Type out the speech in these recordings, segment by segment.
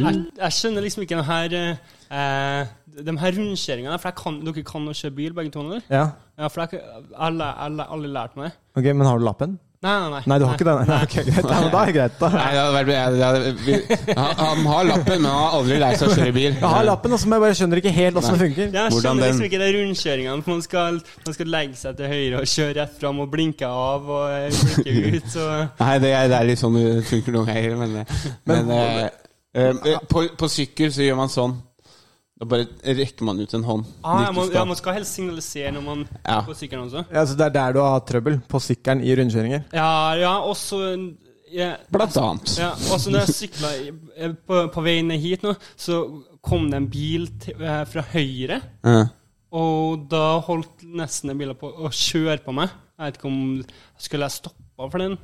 jeg, jeg skjønner liksom ikke den her eh, De her rundkjøringene. For jeg kan, dere kan å kjøre bil, begge to? eller? Ja. Ja, for jeg har aldri lært meg det. Ok, Men har du lappen? Nei, nei, nei. Nei, du har ikke den? Nei, ok, greit. Ja, da er det greit, da. Nei, det hadde vært, jeg, det hadde, vi, han, har lappen, men han har aldri lært seg å kjøre bil. Jeg har lappen, også, men jeg bare skjønner ikke helt åssen det funker. Jeg skjønner liksom ikke de rundkjøringene. Man skal, man skal legge seg til høyre og kjøre rett fram og blinke av og eh, blinke ut. Så. Nei, det er, det er litt sånn det funker noen ganger, men, men, eh, eh, på, på sykkel så gjør man sånn. Da bare rekker man ut en hånd. Ah, ja, man, ja, man skal helst signalisere når man Ja. på sykkelen også. Ja, så Det er der du har hatt trøbbel? På sykkelen i rundkjøringer? Ja, ja, også ja, Blant annet. Ja, også når jeg sykla på, på veien hit nå, så kom det en bil til, eh, fra høyre. Ja. Og da holdt nesten en bil på å kjøre på meg. Jeg vet ikke om Skulle jeg stoppa for den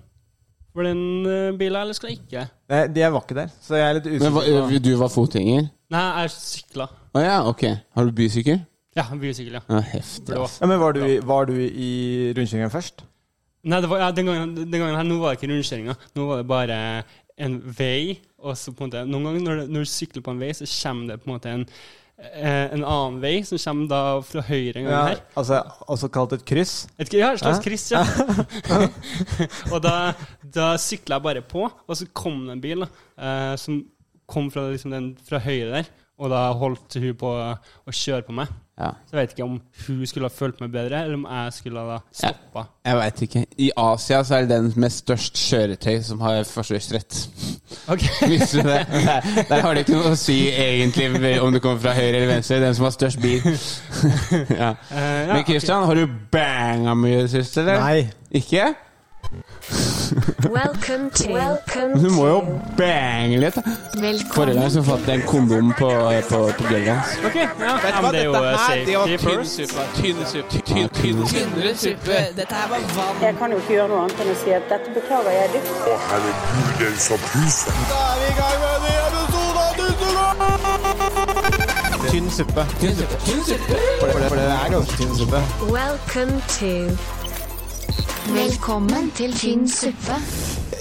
For den eh, bilen, eller skal jeg ikke? Nei, de jeg var ikke der, så jeg er litt Men hva, usikker. på- du var fotgjenger? Nei, jeg sykla. Å ja, ok. Har du bysykkel? Ja, bysykkel, ja. Ja, heftig. Blå. ass. Ja, men var du, i- var du i rundkjøringen først? Nei, det var, ja, den, gangen, den gangen her, nå var det ikke rundkjøringa. Nå var det bare en vei. Og så på en måte, Noen ganger når, du- når du sykler på en vei, så kommer det på en måte en, eh, en annen vei som kommer da fra høyre en gang Ja, her. altså, også kalt et kryss? Et, ja, et slags kryss, ja. og da, da sykla jeg bare på, og så kom det en bil da, eh, som kom fra, liksom, den, fra høyre der. Og da holdt hun på å kjøre på meg. Ja. Så jeg vet ikke om hun skulle ha fulgt meg bedre, eller om jeg skulle ha stoppa. Jeg veit ikke. I Asia så er det den med størst kjøretøy som har forstørrsrett. Ok. Visste du det? Der, der har det ikke noe å si egentlig om du kommer fra høyre eller venstre. Den som har størst bil. ja. Eh, ja, Men Christian, har du banga mye i det siste, eller? Nei. Ikke? Welcome to. Welcome Du må jo bange litt. da. Forrige gang så fant jeg en kondom på, på, på gulvet hans. Ok, ja, ja men det er jo eh, safety first. Tynn suppe. Tynn, tynn, Tynnere suppe. Dette her var vann. Jeg kan jo ikke gjøre noe annet enn å si at dette beklager jeg dypt. Å, herregud, det er så episode av suppe. Tynn suppe. Tynn suppe. For det, for det er ganske tynn suppe. Welcome to. Velkommen til tynn suppe.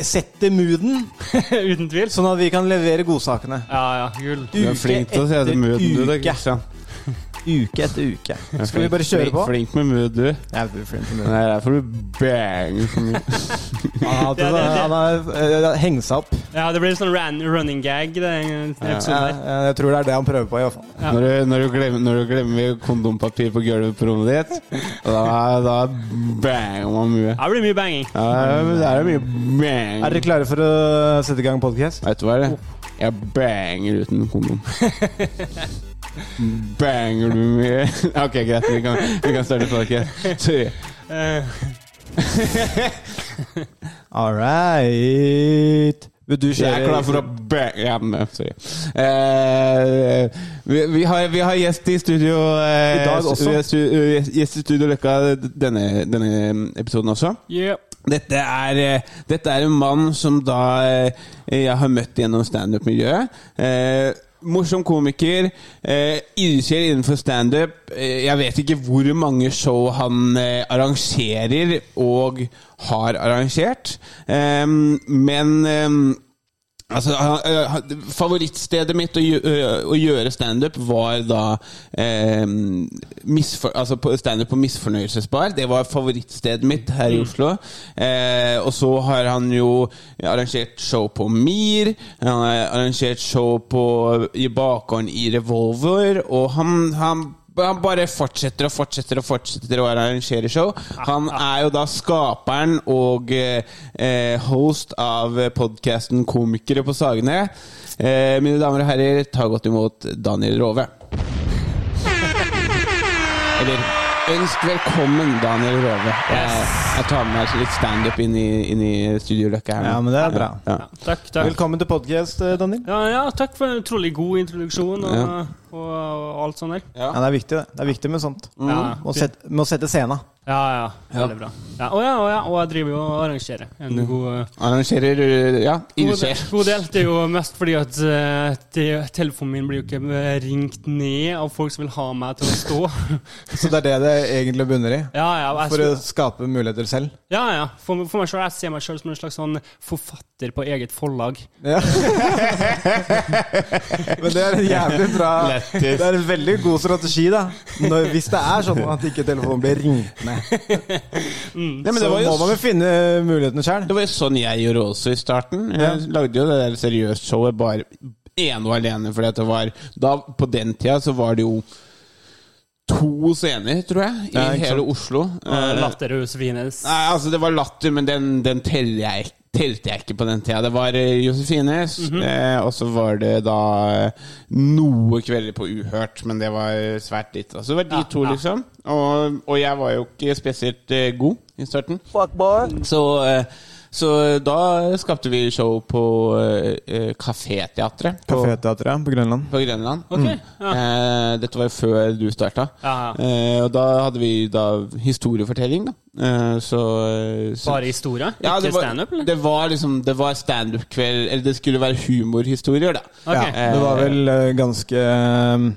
Sette mooden, Uten tvil. sånn at vi kan levere godsakene. Ja, ja, gull. Du er flink til å se etter mooden, du da, uke. Christian. Uke etter uke. Skal vi bare kjøre på? Flink med mood, du. Jeg er flink med Det mood. er derfor du banger så mye. Han har Ja, det- det- han har, eh, hengt seg opp. Ja, det blir sånn ran, running gag, den Ja, Ja, jeg tror det er det han prøver på, i hvert fall. Ja. Når, du, når, du glemmer, når du glemmer kondompapir på gulvet på rommet ditt, da, da banger man mye. Det blir mye banging. Ja, det er mye bang. Er dere klare for å sette i gang podcast? Vet du hva? det? Jeg banger uten kondom. Banger du mye? Ok, greit. Vi kan, vi kan starte folket. Sorry. All right. Vil du Jeg er klar for å kjøre bang... Ja, men, sorry. Eh, vi, vi, har, vi har gjest i studio eh, I dag også. Vi har stu, eh, gjest i studio Løkka denne, denne episoden også. yeah. Dette er, eh, dette er en mann som da eh, jeg har møtt gjennom standup-miljøet. Eh, morsom komiker. Eh, Ildsjel innenfor standup. Eh, jeg vet ikke hvor mange show han eh, arrangerer og har arrangert. Eh, men eh, Altså, han- Favorittstedet mitt å, å gjøre standup var da eh, misfor, altså standup på Misfornøyelsesbar. Det var favorittstedet mitt her i Oslo. Eh, og så har han jo arrangert show på Mir. Han har arrangert show på, i bakgården i Revolver. Og han, han han bare fortsetter og fortsetter og fortsetter å arrangere show. Han er jo da skaperen og eh, host av podkasten Komikere på Sagene. Eh, mine damer og herrer, ta godt imot Daniel Rove. Eller ønsk velkommen, Daniel Rove. Jeg, jeg tar med meg litt standup inn, i- inn i Studio Løkka her nå. Ja, men det er bra. Ja. Takk, takk. Velkommen til podcast, eh, Daniel. Ja, ja, takk for en utrolig god introduksjon og, Ja. og, og alt sånt der. Ja, Det er viktig det. Det er viktig med sånt. Ja, Må sette, må sette scenen. Ja, ja. Veldig bra. Ja, og, ja, og, ja, og jeg driver jo og arrangerer en god Arrangerer Ja, Ja, God del, god del. Det er jo mest fordi at eh, det, telefonen min blir jo ikke eh, ringt ned av folk som vil ha meg til å stå. Så det er det det egentlig bunner i? Ja, ja. Jeg For å skape muligheter selv? ja, ja. For, for meg selv, jeg ser meg sjøl som en slags sånn forfatter på eget forlag. Ja. Men det er en jævlig bra. Det er en veldig god strategi, da. Når, hvis det er sånn at ikke telefonen blir ringt ned, Nei, men så det var jo må man jo finne mulighetene sjøl. Det var jo sånn jeg gjorde også i starten. Jeg lagde jo det der seriøst showet bare ene og alene fordi at det var da, På den tida så var det jo to scener, tror jeg, i Ja, hele. Oslo. Eh, Latterhus Vines. Nei, altså det var latter, men den, den teller jeg, telte jeg ikke på den tida. Det var eh, Josefines, eh, og så var det da eh, noe kvelder på Uhørt, men det var svært lite. Altså det var de Ja, to, ja. liksom. Og, og jeg var jo ikke spesielt eh, god i starten. Fuck boy. Så, eh, så da skapte vi show på eh, eh, Kaféteatret på, Kaféteatret på Grønland. på Grønland. Ok, ja. uh, dette var jo før du starta. Ja, ja. Eh, og da hadde vi da historiefortelling, da. Uh, så, eh, så Bare historie? ja, ikke var, standup, det var liksom Det var standup-kveld Eller det skulle være humorhistorier, da. Okay. Ja, det var vel eh, ganske eh,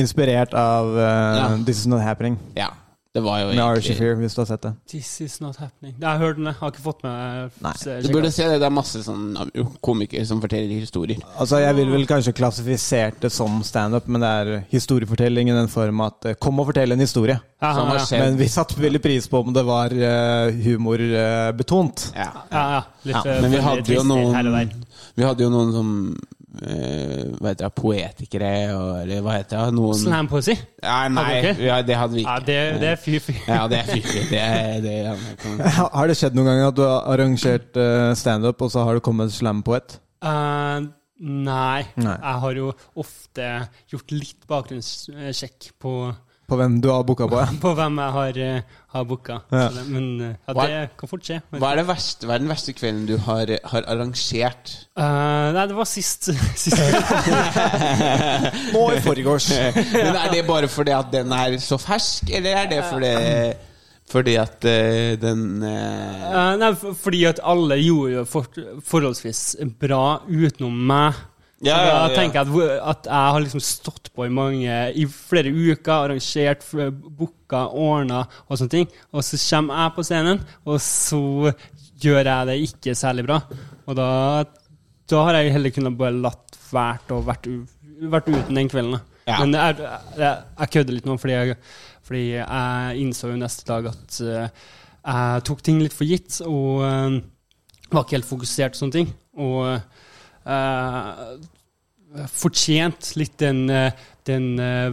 inspirert av eh, Ja. This Is Not Happening Ja, det var jo med egentlig Shafir, hvis du har sett det. This is not happening. Jeg har hørt den, jeg har ikke fått med Nei, Du burde se det. Det er masse sånn uh, komikere som forteller historier. Altså, Jeg ville vel kanskje klassifisert det som standup, men det er historiefortelling i den form at eh, kom og fortell en historie. Ja, Som har ja, skjedd. Men vi satte veldig pris på om det var uh, humorbetont. Ja. ja, ja. Litt, Ja, eh, men vi hadde jo noen. Vi hadde jo noen som eh, Hva heter det, poetikere og Eller hva heter det? Noen Slampoesi? ja, Nei, Hadde ja, det hadde vi Ja, ikke. det, det er fy-fy. Ja, det er fryktelig. Det er det ja. Har det skjedd noen ganger at du har arrangert uh, standup, og så har det kommet slampoet? Uh, nei. Nei. Jeg har jo ofte gjort litt bakgrunnssjekk på, På hvem du har booka på? Ja. på hvem jeg har, uh, har booka. Ja. Men eh, ja, Hva- det kan fort skje. Hva er, det verste, hva er den verste kvelden du har, har arrangert? Uh, nei, det var sist, sist Nå i forgårs. Men Er det bare fordi at den er så fersk, eller er det fordi, fordi at uh, den uh... Eh, Nei, for- fordi at alle gjorde jo for, forholdsvis bra utenom meg. Ja, ja, ja, da tenker jeg at, at jeg har liksom stått på i mange I flere uker, arrangert, booka, ordna og sånne ting. Og så kommer jeg på scenen, og så gjør jeg det ikke særlig bra. Og da, da har jeg heller kunnet bare latt være og vært, vært uten den kvelden. Ja. Men jeg, jeg, jeg kødder litt nå, fordi jeg, fordi jeg innså jo neste dag at eh, jeg tok ting litt for gitt, og eh, var ikke helt fokusert på sånne ting. Og fortjent litt den, eh, den eh,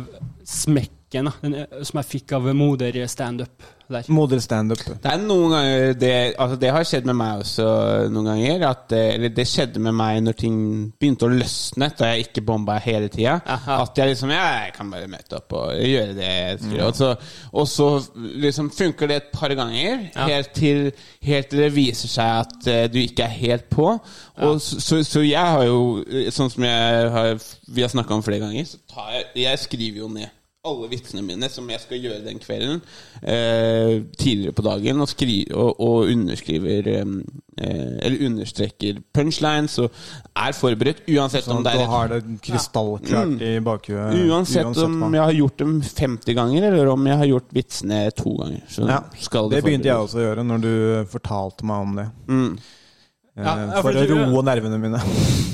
smekken da, den, eh, som jeg fikk av moder standup der. Moder standup. Det er noen ganger det, altså det har skjedd med meg også noen ganger. At, eh, eller det skjedde med meg når ting begynte å løsne, da jeg ikke bomba hele tida. At jeg liksom Ja, jeg kan bare møte opp og gjøre det jeg gjøre. Og så, og så liksom funker det et par ganger, Ja. helt, til, helt til det viser seg at uh, du ikke er helt på. Og så, så, så jeg har jo, eh, sånn som jeg har, vi har snakka om flere ganger, så tar jeg Jeg skriver jo ned alle vitsene mine som jeg skal gjøre den kvelden, eh, tidligere på dagen, og, skri, og, og underskriver eh, Eller understreker punchlines og er forberedt, uansett Sånn om det er et, har det krystallklart i bakhuet. Uansett om hva. jeg har gjort dem 50 ganger, eller om jeg har gjort vitsene to ganger. Så ja. skal Det begynte jeg også å gjøre når du fortalte meg om det. Mm. Eh, Ja, ja, for for å roe nervene mine.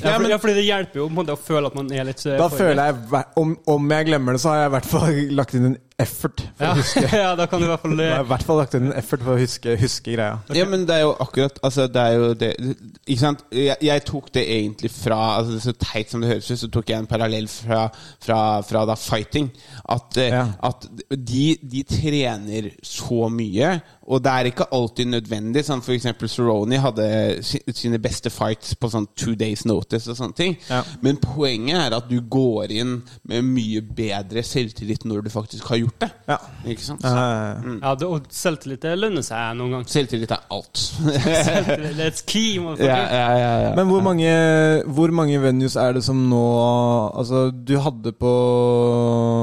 Ja, for, ja, fordi det hjelper jo å føle at man er litt eh, Da føler jeg om, om jeg glemmer det, så har jeg i hvert fall lagt inn en effort. For ja. å huske. ja, da kan du i hvert fall Jeg har i hvert fall lagt inn en effort for å huske, huske greia. Ja, men det er jo akkurat Altså, det er jo det Ikke sant? Jeg, jeg tok det egentlig fra altså, det er Så teit som det høres ut, så tok jeg en parallell fra, fra, fra da fighting. At, eh, Ja. at de, de trener så mye, og det er ikke alltid nødvendig. Sånn for eksempel Cerrone hadde sine beste fights på sånn two days notice og sånne ting. Ja. Men poenget er at du går inn med mye bedre selvtillit når du faktisk har gjort det. Ja. Ikke sant? Mm. Ja, det, og selvtillit det lønner seg noen ganger. Selvtillit er alt. Selvtillit, Let's key, motherfucker. ja, ja. Men hvor mange, hvor mange venues er det som nå Altså, du hadde på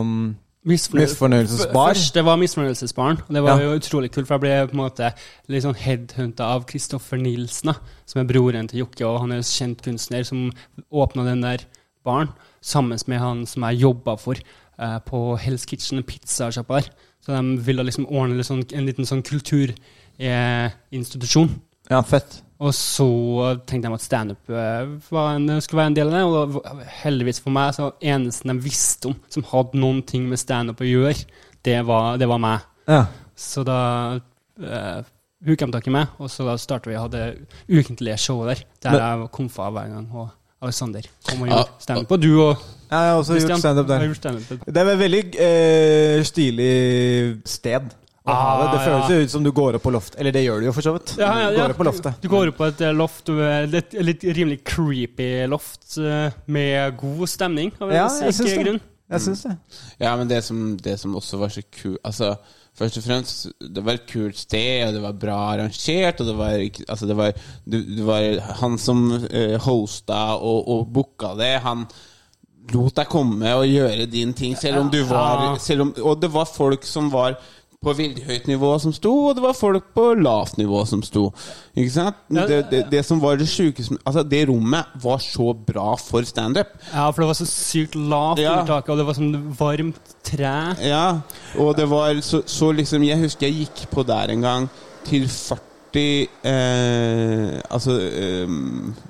um, Misfornøyelsesbar. Først, det var Misfornøyelsesbaren. Og det var Ja. jo utrolig kult, for jeg ble på en måte litt sånn headhunta av Kristoffer Nilsen, som er broren til Jokke, og han er en kjent kunstner som åpna den der baren sammen med han som jeg jobba for eh, på Hell's Kitchen, en pizzasjappa der. Så de ville liksom ordne sånn, en liten sånn kulturinstitusjon. Ja, fett. Og så tenkte de at standup eh, skulle være en del av det. Og da- heldigvis for meg, så eneste de visste om som hadde noen ting med standup å gjøre, det var, det var meg. Ja. Så da uh, huka de tak i meg, og så da starta vi og hadde ukentlige show der. Der Men- jeg var komfa hver gang. Og Alexander kom og gjorde standup. Og du og Jeg har også Christian gjort standup har der. gjort standup. Det er et veldig eh, stilig sted. Ah, det. Det Ah, føles ja. ut som du går opp på loftet. Eller det gjør du jo, for så vidt. Ja, ja, Du går opp på loftet. Du går opp på et eh, loft, eh, litt, litt rimelig creepy loft eh, med god stemning. Av en Ja, jeg syns det. Jeg syns det. Ja, men det som, det som også var så kult Altså, først og fremst, det var et kult sted, og det var bra arrangert, og det var Altså, det var, det, det var Han som uh, hosta og, og booka det, han lot deg komme og gjøre din ting, selv om du var om, Og det var folk som var på veldig høyt nivå som sto, og det var folk på lavt nivå som sto. Ikke sant? Det, det, det som var det sjukeste Altså, det rommet var så bra for standup. Ja, for det var så sykt lavt Ja. under taket, og det var sånn varmt tre. Ja, og det var så, så liksom Jeg husker jeg gikk på der en gang til 40 eh, Altså eh,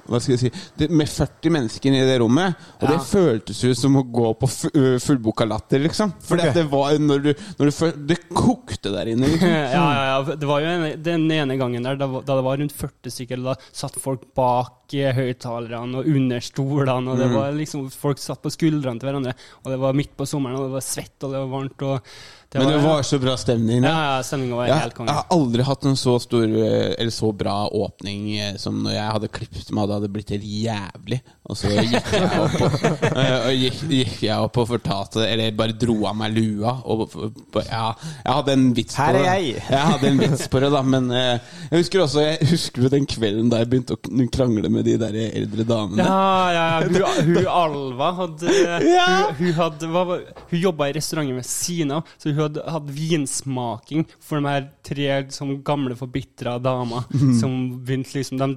Hva skal jeg si det, Med 40 mennesker i det rommet. Og det føltes ut som å gå på ø, fullboka latter, liksom. For okay. det var når du, når du Det kokte der inne. Liksom. ja, ja, ja. Det var jo en, den ene gangen der da, da det var rundt 40 stykker, da satt folk bak eh, høyttalerne og under stolene, og det Mm. var liksom Folk satt på skuldrene til hverandre, og det var midt på sommeren, og det var svett, og det var varmt, og Men det var så bra stemning. Ja, da. ja, stemninga var Jeg, helt jeg har aldri hatt en så stor eh, Eller så bra åpning eh, som når jeg hadde klippet meg. Det hadde blitt helt jævlig. Og så gikk jeg opp og, eh, og, gikk, gikk jeg opp og fortalte Eller bare dro av meg lua. Og, ja, jeg hadde en vits på Her er det. jeg. Jeg hadde en vits på det, da. Men jeg husker også Jeg husker jo den kvelden da jeg begynte å krangle med de der eldre damene. Ja, ja, ja. Hun, hun Alva hadde Ja. Hun, hun, hadde, hva, hun jobba i restauranten ved siden av, så hun hadde hatt vinsmaking for de her tre sånn gamle, forbitra damer mm. som begynte liksom de,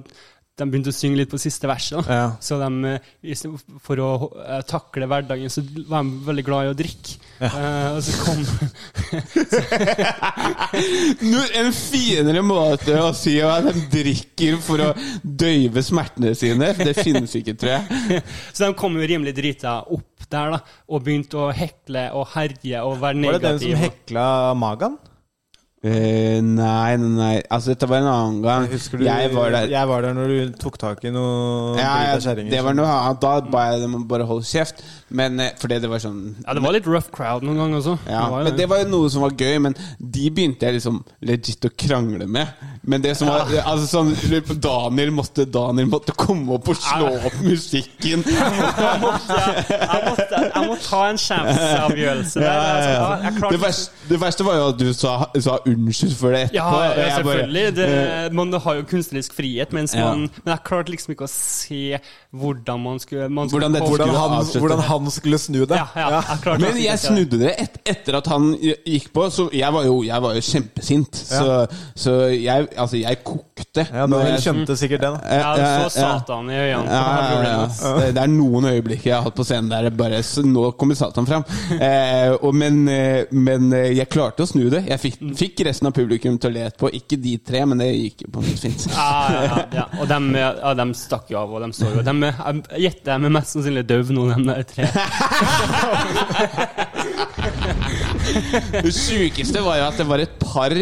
de begynte å synge litt på siste verset. Ja. Så de, for å eh, takle hverdagen, så var de veldig glad i å drikke. Eh, og så kom en finere måte å si at de drikker for å døyve smertene sine. Det finnes ikke, tror jeg. Så de kom jo rimelig drita opp der, da, og begynte å hekle og herje og være Var det den som hekla Magan? Uh, nei, nei. Altså, dette var en annen gang. Husker du, jeg var der. Jeg var der når du tok tak i noe Ja, drita kjerringer. det var noe annet. Da ba jeg dem bare holde kjeft. Men eh, fordi det var sånn Ja, det var litt rough crowd noen ganger også. Ja, Det men det var jo noe som var gøy, men de begynte jeg liksom legit å krangle med. Men det som var altså sånn Daniel måtte, Daniel måtte komme opp og slå opp musikken. jeg, måtte, jeg, måtte, jeg måtte ta en sjanseavgjørelse. Ja, ja, ja, Det, verste, det verste var jo at du sa, sa unnskyld for det etterpå. ja, bare- selvfølgelig. Det, eh, man har jo kunstnerisk frihet, mens man, men jeg klarte liksom ikke å se hvordan man skulle, man Hvordan dette hvordan, han, hvordan han skulle snu det. Ja, ja, jeg klarte Men jeg snudde det et, etter at han gikk på. Så jeg var jo, jeg var jo kjempesint. Så, så jeg, altså, jeg kokte. Ja, Du skjønte sikkert det. da Ja, eh, så Satan i øynene. Ja, det ja, ja. Det, det er noen øyeblikk jeg har hatt på scenen der bare så Nå kommer Satan fram. Eh, og, men, eh, men eh, jeg klarte å snu det. Jeg fikk, fikk resten av publikum til å le etterpå. Ikke de tre, men det gikk jo på en måte fint. Ja, ja, ja, ja. Og de, ja, dem stakk jo av, og de så jo dem, Jeg gjetter jeg er mest sannsynlig døve nå, de der tre. Det sjukeste var jo at det var et par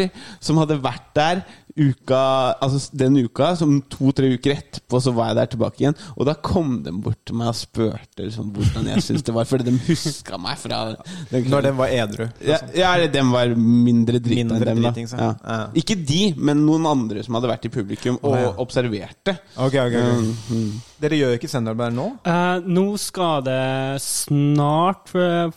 som hadde vært der uka, altså den uka, som to-tre uker etterpå så var jeg der tilbake igjen. Og da kom de bort til meg og spurte liksom, hvordan jeg syntes det var, fordi de huska meg fra den Når den var edru. Ja, ja eller dem var mindre drita enn dem, da. ja. Ja. Ja. Ikke de, men noen andre som hadde vært i publikum og oh, ja. observerte. Ok, ok, okay. Mm, mm. Dere gjør ikke standup nå? Uh, nå skal det snart, eh,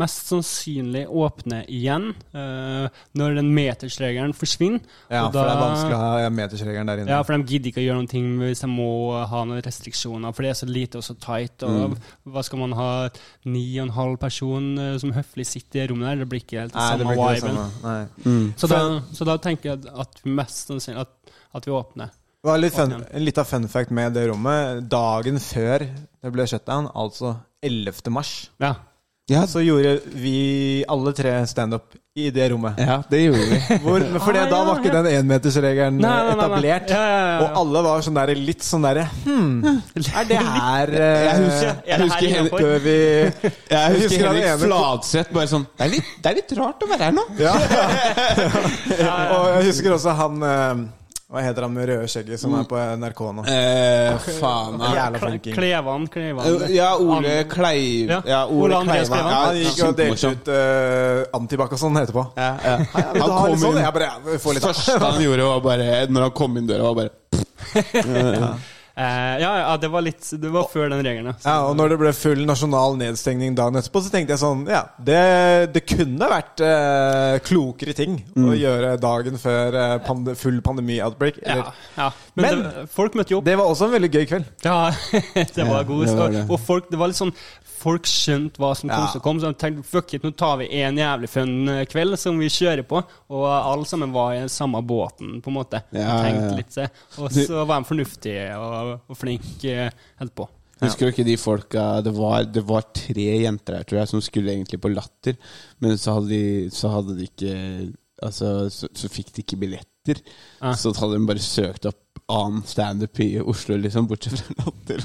mest sannsynlig, åpne igjen. Uh, når den metersregelen forsvinner. Ja, Og for da- er vanskelig å ha metersregelen der inne. Ja, for de gidder ikke å gjøre noen ting hvis de må ha noen restriksjoner, for det er så lite og så tight. Og Mm. hva skal man ha ni og en halv person eh, som høflig sitter i rommet der? Det blir ikke helt Nei, samme det viben. samme. Nei. Mm. Så da, så da tenker jeg at vi mest sannsynlig at, at vi åpner. Det var litt fun, en liten fun fact med det rommet. Dagen før det ble shutdown, altså 11. mars, Ja. Ja, så gjorde vi alle tre standup i det rommet. ja, det gjorde vi. Hvor, for fordi Ah, da ja, var ikke ja. den énmetersregelen nei. etablert. Ja, ja, ja, ja. Og alle var sånn der, litt sånn derre Hm, er det her eh, Jeg husker, Er det jeg husker, vi jeg husker husker Henrik Fladseth bare sånn det er, litt, det er litt rart å være her nå. Ja. Og jeg husker også han eh, Hva heter han med røde skjegget som er på NRK nå? Eh, faen ja. Jævla. Klevan, Klevan. Eh, Ja, Ole Kleiv Ja, Ja, Ole Ole Kleivan. Ja, Han gikk og delte ut uh, antibac og sånn etterpå. Ja, ja. Vil Han du kom sånn? inn Jeg bare ja, litt Første han gjorde, var bare Når han kom inn døra, var bare Eh, ja, ja, det var litt Det var før den regelen, ja. Så- Ja, og når det ble full nasjonal nedstengning dagen etterpå, så tenkte jeg sånn Ja, det, det kunne vært eh, klokere ting å gjøre dagen før eh, pande, full pandemi-outbreak. ja, ja. Men, Men- det, folk møtte jo opp. Det var også en veldig gøy kveld. Ja, det var Ja, god start. Og folk, det var litt sånn Folk skjønte hva som kom Ja. som kom, så de tenkte fuck it, nå tar vi en jævlig fun eh, kveld som vi kjører på. Og alle sammen var i den samme båten, på en måte. Ja, tenkte ja, ja. litt seg. Og så var de fornuftige og, og flinke helt på. Husker du ikke de folka det var, det var tre jenter her, tror jeg, som skulle egentlig på Latter, men så hadde de, så hadde de ikke Altså, så, så fikk de ikke billetter. Ja. Så hadde de bare søkt opp annen standup i Oslo, liksom, bortsett fra Latter.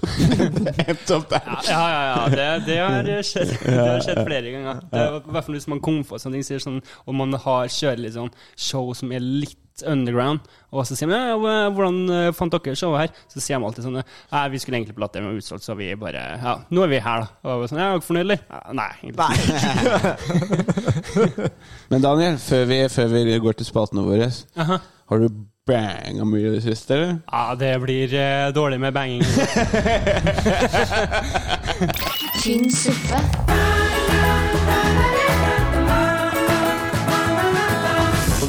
Opp der. Ja, ja, ja. Det, det, har skjedd, det har skjedd flere ganger. Det er, I hvert fall hvis man kommer på sånne ting, sier sånn, og man har kjører litt sånn show som er litt underground, og så sier de ja, hvordan eh, fant dere showet her? Så sier de alltid sånn vi skulle egentlig på Latter, men utsolgt, så vi bare Ja, nå er vi her, da. Og sånn, ja, er dere fornøyd, eller? Ja, nei. egentlig. Men Daniel, før vi, før vi går til spaltene våre, Aha. har du banga mye i det siste, eller? Ja, det blir eh, dårlig med banging. tynn suppe,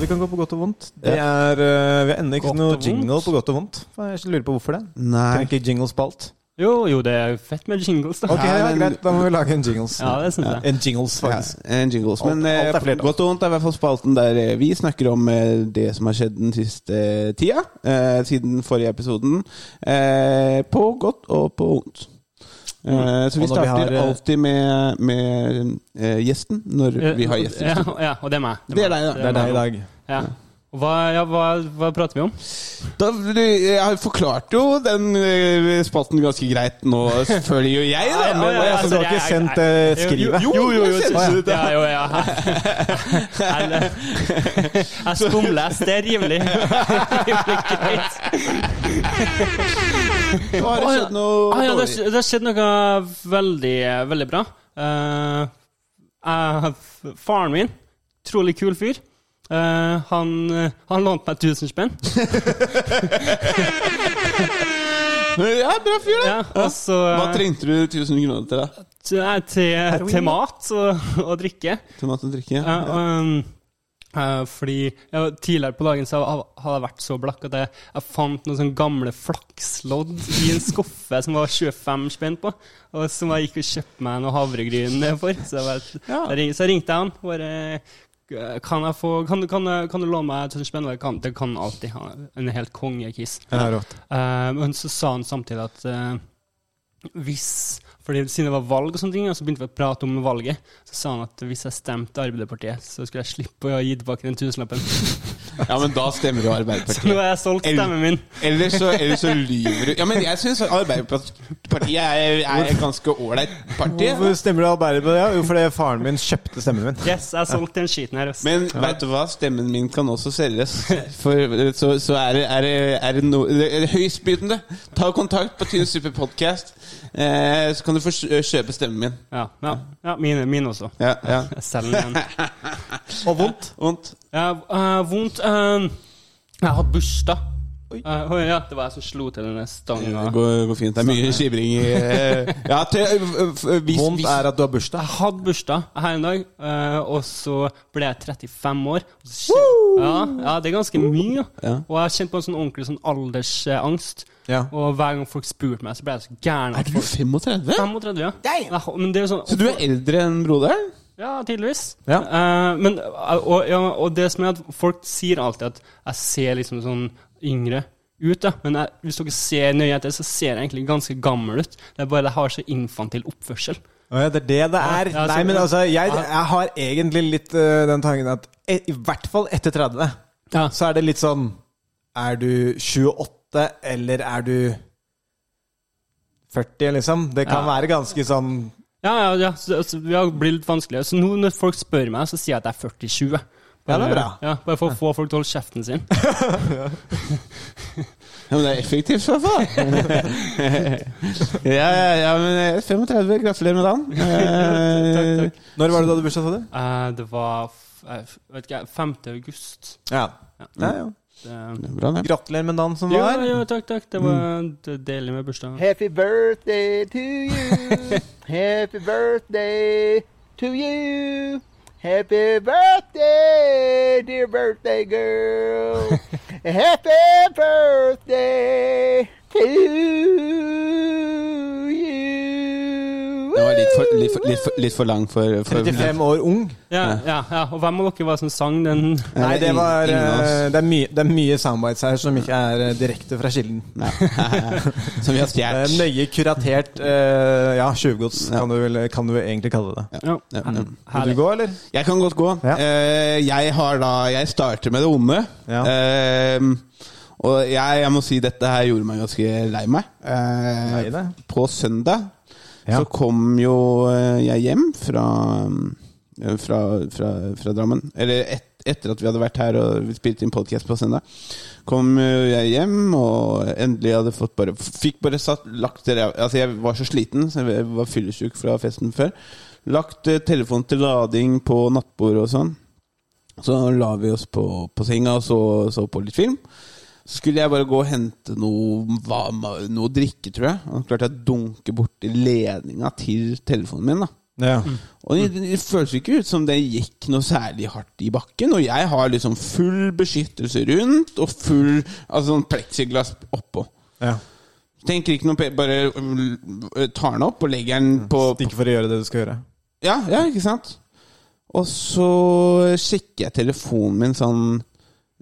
vi kan gå på godt og vondt. Det er, eh, vi har ennå ikke Godt noe jingle på godt og vondt. Jeg lurer på hvorfor det. Nei. Kan ikke jinglespalt? Jo, jo, det er fett med jingles, da. Ok, Ja, ja, men- greit. Da må vi lage en jingles. Ja, det synes jeg. En jingles, Ja, faktisk. en jingles. Men Alt- alt er eh, godt og vondt er i hvert fall spalten der eh, vi snakker om det som har skjedd den siste tida. Eh, siden forrige episoden. Eh, på godt og på vondt. Eh, så vi starter vi har, alltid med, med uh, gjesten når vi har gjester. Ja, ja, og det er meg. Det er deg, da. Det er deg i dag. Ja. Hva, ja, hva, hva prater vi om? Da, jeg har forklart jo den eh, spalten ganske greit nå, selvfølgelig jo jeg, da. Ja, ja, Men, ja, altså, du har ikke sendt eh, skrivet? Jo, jo, jo. Ja, jo, ja. Jeg, jeg skumles. Det er rimelig, greit. har det skjedd noe Ah, dårlig? det har skjedd noe veldig, veldig bra. Uh, faren min, trolig kul fyr. Eh, han, eh, han lånte meg 1000 spenn. Ja, bra fyr, da. Ja, og så, Hva trengte du 1000 kroner til, da? til, til, til mat og, og drikke. Til mat og drikke? Ja, um, eh, fordi ja, Tidligere på dagen så hadde jeg vært så blakk at jeg, jeg fant noen sånne gamle flakslodd i en skuffe som var 25 spenn på, og som jeg gikk og kjøpte meg noe havregryn for. Så jeg, bare, Ja. så ringte jeg han. Bare, eh, kan, jeg få, kan, du- kan, kan du låne meg 1000 spenn? Og kan, det kan alltid ha en helt kongekiss. Ja. Eh, men så sa han samtidig at uh, hvis fordi Siden det var valg, og sånne ting, og så begynte vi å prate om valget, så sa han at hvis jeg stemte Arbeiderpartiet, så skulle jeg slippe å gi tilbake den tusenlappen. Ja, men da stemmer du Så nå har jeg solgt stemmen min. Eller så, eller så lyver du. Ja, men jeg syns Arbeiderpartiet er, er et ganske ålreit parti. Hvorfor stemmer du Arbeiderpartiet? Ja, jo, fordi faren min kjøpte stemmen min. Yes, jeg har solgt den skiten her. Også. Men vet du hva? Stemmen min kan også selges. For så, så er det, er det, er det, no, det er høystbydende. Ta kontakt på Tynn Super Podcast, eh, så kan du få kjøpe stemmen min. Ja, ja, ja mine, mine også. Ja, ja. Jeg selger den. Og vondt. Vondt. Ja, vondt eh, Jeg har hatt bursdag å, ja, det var jeg som slo til denne stanga. Det går, går fint. Det er mye skivring i eh, Ja, Vondt er at du har bursdag. Jeg hadde bursdag her en dag, uh, og så ble jeg 35 år. Så Ja, ja, det er ganske mye. Ja. Og jeg har kjent på en sånn ordentlig sånn aldersangst. Ja. Og hver gang folk spurte meg, så ble jeg så gæren. Er du 35? 35, ja. Jeg Men det er sånn Så du er eldre enn broderen? Ja, tydeligvis. Ja. Uh, men, og, ja, og det som er at folk sier alltid at jeg ser liksom sånn yngre ut, da. Men jeg, hvis dere ser nøye etter, så ser jeg egentlig ganske gammel ut. Det er bare jeg har så infantil oppførsel. Ja, det er det det er. Ja, Nei, men altså, jeg, jeg har egentlig litt uh, den tanken at e- i hvert fall etter 30 Ja. så er det litt sånn Er du 28, eller er du 40, liksom? Det kan være ganske sånn Ja, ja, ja. Så, så, vi har blitt litt vanskeligere. Så nå når folk spør meg, så sier jeg at jeg er 47. Ja, det er bra. Ja, bare for å få folk til å holde kjeften sin. Ja, men det er effektivt, i hvert fall. ja, ja, ja, men eh, 35. Gratulerer med dagen. takk, takk, Når var det da du hadde bursdag, sa du? Eh, det var f eh, vet ikke, 5. august. Ja. Ja. ja, ja. Bra. Gratulerer med dagen som var. Jo, ja, takk, takk. Det var er deilig med bursdag. Happy birthday to you. Happy birthday to you. Happy birthday, dear birthday girl. Happy birthday to you. Var litt for, litt for, litt for, litt for lang for, for 35 år ung. Ja, ja, ja. Og hvem av dere var som sang den? Nei, det var øh, Det er mye, det er mye soundbites her som ikke er øh, direkte fra kilden. Som vi har Det stjålet. nøye kuratert øh, ja, tjuvgods, Ja. kan, kan du egentlig kalle det. Ja. Ja, ja. Vil du gå, eller? Jeg kan godt gå. Ja. Eh, jeg har da Jeg starter med det onde. Ja. Uh, og jeg, jeg må si dette her gjorde meg ganske lei meg. Eh, På søndag Ja. så kom jo eh, jeg hjem fra, eh, fra, fra, fra Drammen. Eller et, etter at vi hadde vært her og spilte inn podcast på søndag. Kom eh, jeg hjem og endelig hadde fått bare Fikk bare satt lagt Altså, jeg var så sliten, så jeg var fyllesyk fra festen før. Lagt telefon telefonen til lading på nattbordet og sånn. Så la vi oss på, på senga og så, så på litt film. Så skulle jeg bare gå og hente noe, noe å drikke, tror jeg. Og klarte jeg å dunke borti ledninga til telefonen min. da Ja. Og det, det føles ikke ut som det gikk noe særlig hardt i bakken. Og jeg har liksom full beskyttelse rundt, og full altså sånn pleksiglass oppå. ja. Tenker ikke noe Bare mm, tar den opp og legger den på, på Ikke for å gjøre det du skal gjøre. ja, ja, ikke sant? Og så sjekker jeg telefonen min sånn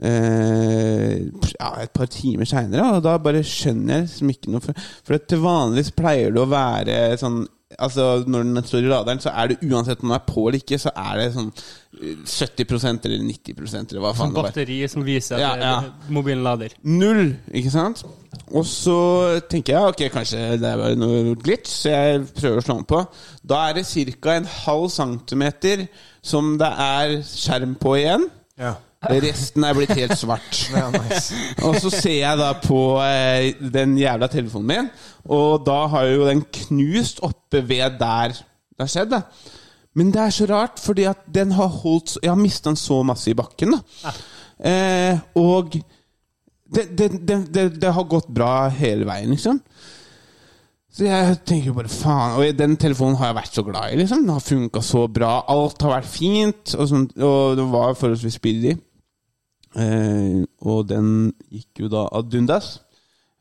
eh, ja, et par timer seinere, og da bare skjønner jeg liksom ikke noe For, for til vanligvis pleier det å være sånn Altså Når den står i laderen, så er det uansett om den er på eller ikke, så er det sånn eh, 70% eller 90 eller hva faen Sånn det var. som viser at Ja, ja. mobilen lader. Null, ikke sant? Og så tenker jeg ok, kanskje det er bare noe glitch, så jeg prøver å slå den på. Da er det ca. en halv centimeter som det er skjerm på igjen. Ja. Resten er blitt helt svart. Ja, nice. Og så ser jeg da på eh, den jævla telefonen min, og da har jo den knust oppe ved der det har skjedd. da Men det er så rart, fordi at den har holdt Jeg har mista den så masse i bakken, da. Eh, og det, det, det, det, det har gått bra hele veien, liksom. Så jeg tenker bare faen Og den telefonen har jeg vært så glad i. liksom Den har funka så bra. Alt har vært fint, og, sånt, og det var forholdsvis billig. Eh, og den gikk jo da ad undas.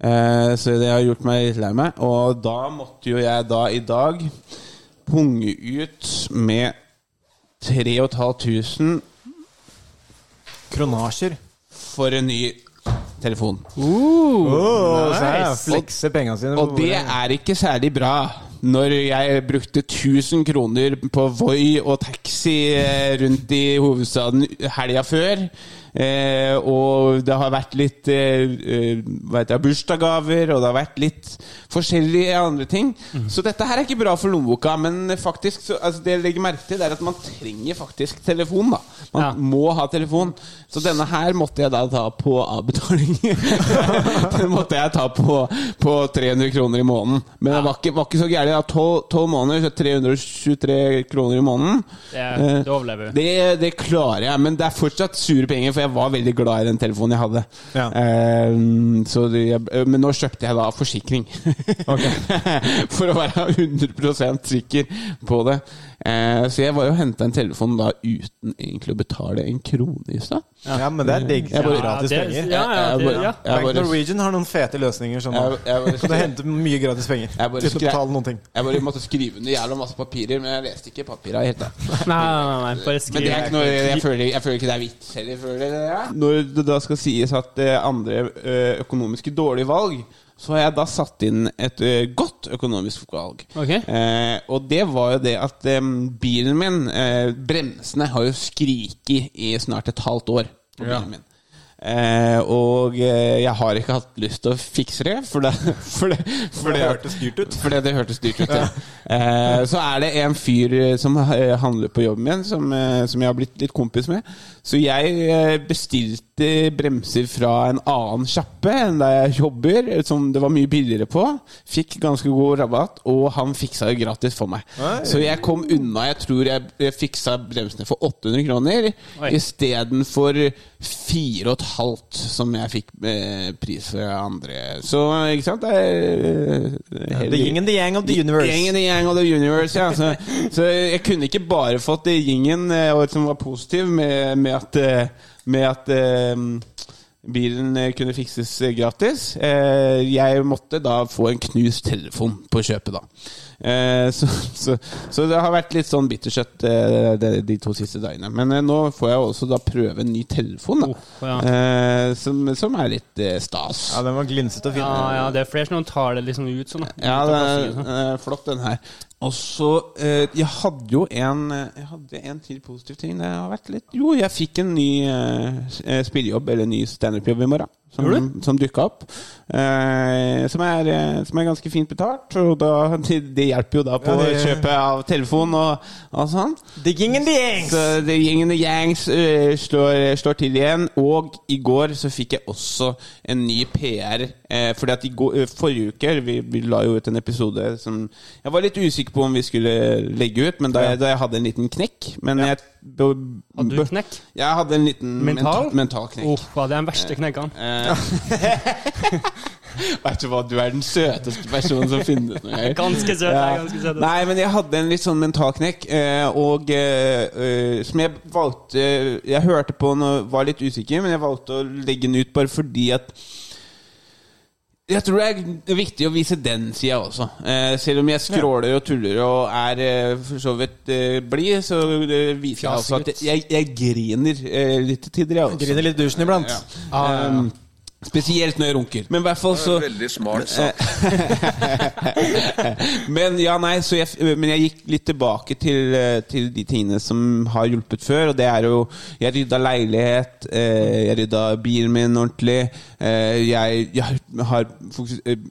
Eh, så det har gjort meg litt lei meg. Og da måtte jo jeg da i dag punge ut med 3500 Kronasjer. for en ny telefon. Oh, Nice. sine. Og det er ikke særlig bra. Når jeg brukte 1000 kroner på Voi og taxi eh, rundt i hovedstaden helga før, eh, og det har vært litt eh, eh, bursdagsgaver, og det har vært litt forskjellige andre ting. Så dette her er ikke bra for lommeboka, men faktisk så, altså det jeg legger merke til, det er at man trenger faktisk telefon. da Man Ja. må ha telefon. Så denne her måtte jeg da ta på avbetaling. Den måtte jeg ta på, på 300 kroner i måneden. Men det var ikke, var ikke så gærent. ja, tolv måneder, så 323 kroner i måneden. Det, Eh, det overlever du. Det, det klarer jeg, men det er fortsatt sure penger, for jeg var veldig glad i den telefonen jeg hadde. Ja. Eh, så det, jeg, men nå kjøpte jeg da forsikring. For å være 100 sikker på det. Eh, så jeg var jo henta en telefon da uten egentlig å betale en krone i stad. Ja, men det er digg. Jeg bare- gratis penger. ja, ja. Bank Norwegian har noen fete løsninger som Jeg, du henter mye gratis penger Jeg bare uten å betale noen ting. jeg bare måtte skrive under jævla masse papirer, men jeg leste ikke papira helt. da Nei, nei, nei, nei, bare Men det er ikke noe, jeg, føler, jeg føler ikke det er vits heller. føler jeg er. Når det da skal sies at eh, andre eh, økonomiske dårlige valg, så har jeg da satt inn et eh, godt økonomisk valg. Okay. Eh, og det var jo det at eh, bilen min, eh, bremsene, har jo skriket i snart et halvt år på bilen min. Eh, og eh, jeg har ikke hatt lyst til å fikse det, for det, for det, for Det det, hørtes dyrt ut. fordi det hørtes dyrt ut, ja. Eh, så er det en fyr eh, som eh, handler på jobben min, som, som jeg har blitt litt kompis med. Så jeg bestilte bremser fra en annen sjappe enn der jeg jobber, som det var mye billigere på. Fikk ganske god rabatt, og han fiksa det gratis for meg. Oi. Så jeg kom unna. Jeg tror jeg fiksa bremsene for 800 kroner istedenfor 4500, som jeg fikk eh, pris for andre. Så ikke sant? Det er eh, The yin and the yang of the universe. Yin and the yang of the universe, ja. Så, så jeg kunne ikke bare fått det yingen eh, som var positiv, med, med at, med at eh, bilen eh, kunne fikses eh, gratis. Eh, Jeg måtte da få en knust telefon på kjøpet, da. Eh, Så, så, så det har vært litt sånn bittersøtt eh, de, to siste dagene. Men nå får jeg også da prøve en ny telefon, da. Oh, ja. Eh, Som, som er litt stas. Ja, den var glinsete og fin. Ja, ja, det er flere som tar det liksom ut sånn. da. Ja, det er sånn. flott, den her. Og så eh, Jeg hadde jo en eh, Jeg hadde en til positiv ting. Det har vært litt Jo, jeg fikk en ny eh, spillejobb, eller en ny standup-jobb i morgen. Som, som dukka opp. Eh, som, er, eh, som er ganske fint betalt. Og da, det, det hjelper jo da på Ja, det- kjøpet av telefon og, og sånn. The yin and the Gangs! Så the yin and the yangs uh, slår, slår til igjen. Og i går så fikk jeg også en ny PR. Eh, fordi at i går, eh, forrige uke vi, vi la jo ut en episode som Jeg var litt usikker på om vi skulle legge ut, men da, jeg, da jeg hadde en liten knekk Men jeg b- Hadde du knekk? Jeg hadde en liten Mental? mental, mental knekk. Oh, det er den verste knekkene. Eh, Vet du hva, du er den søteste personen som finnes noen. Ganske søt. Ja. ganske søt. Nei, men jeg hadde en litt sånn mental knekk, og eh, eh, som jeg valgte Jeg hørte på den og var litt usikker, men jeg valgte å legge den ut bare fordi at jeg tror det er viktig å vise den sida også. Eh, selv om jeg skråler og tuller og er eh, for så vidt eh, blid, så eh, viser jeg altså at jeg, jeg griner eh, litt til tider, jeg også. Griner litt i dusjen iblant. Um, spesielt når jeg runker. Men i hvert fall så Veldig smart sagt. men ja, nei, så jeg, men jeg gikk litt tilbake til, eh, til de tingene som har hjulpet før. Og det er jo Jeg rydda leilighet, eh, jeg rydda bilen min ordentlig. Eh, jeg, jeg har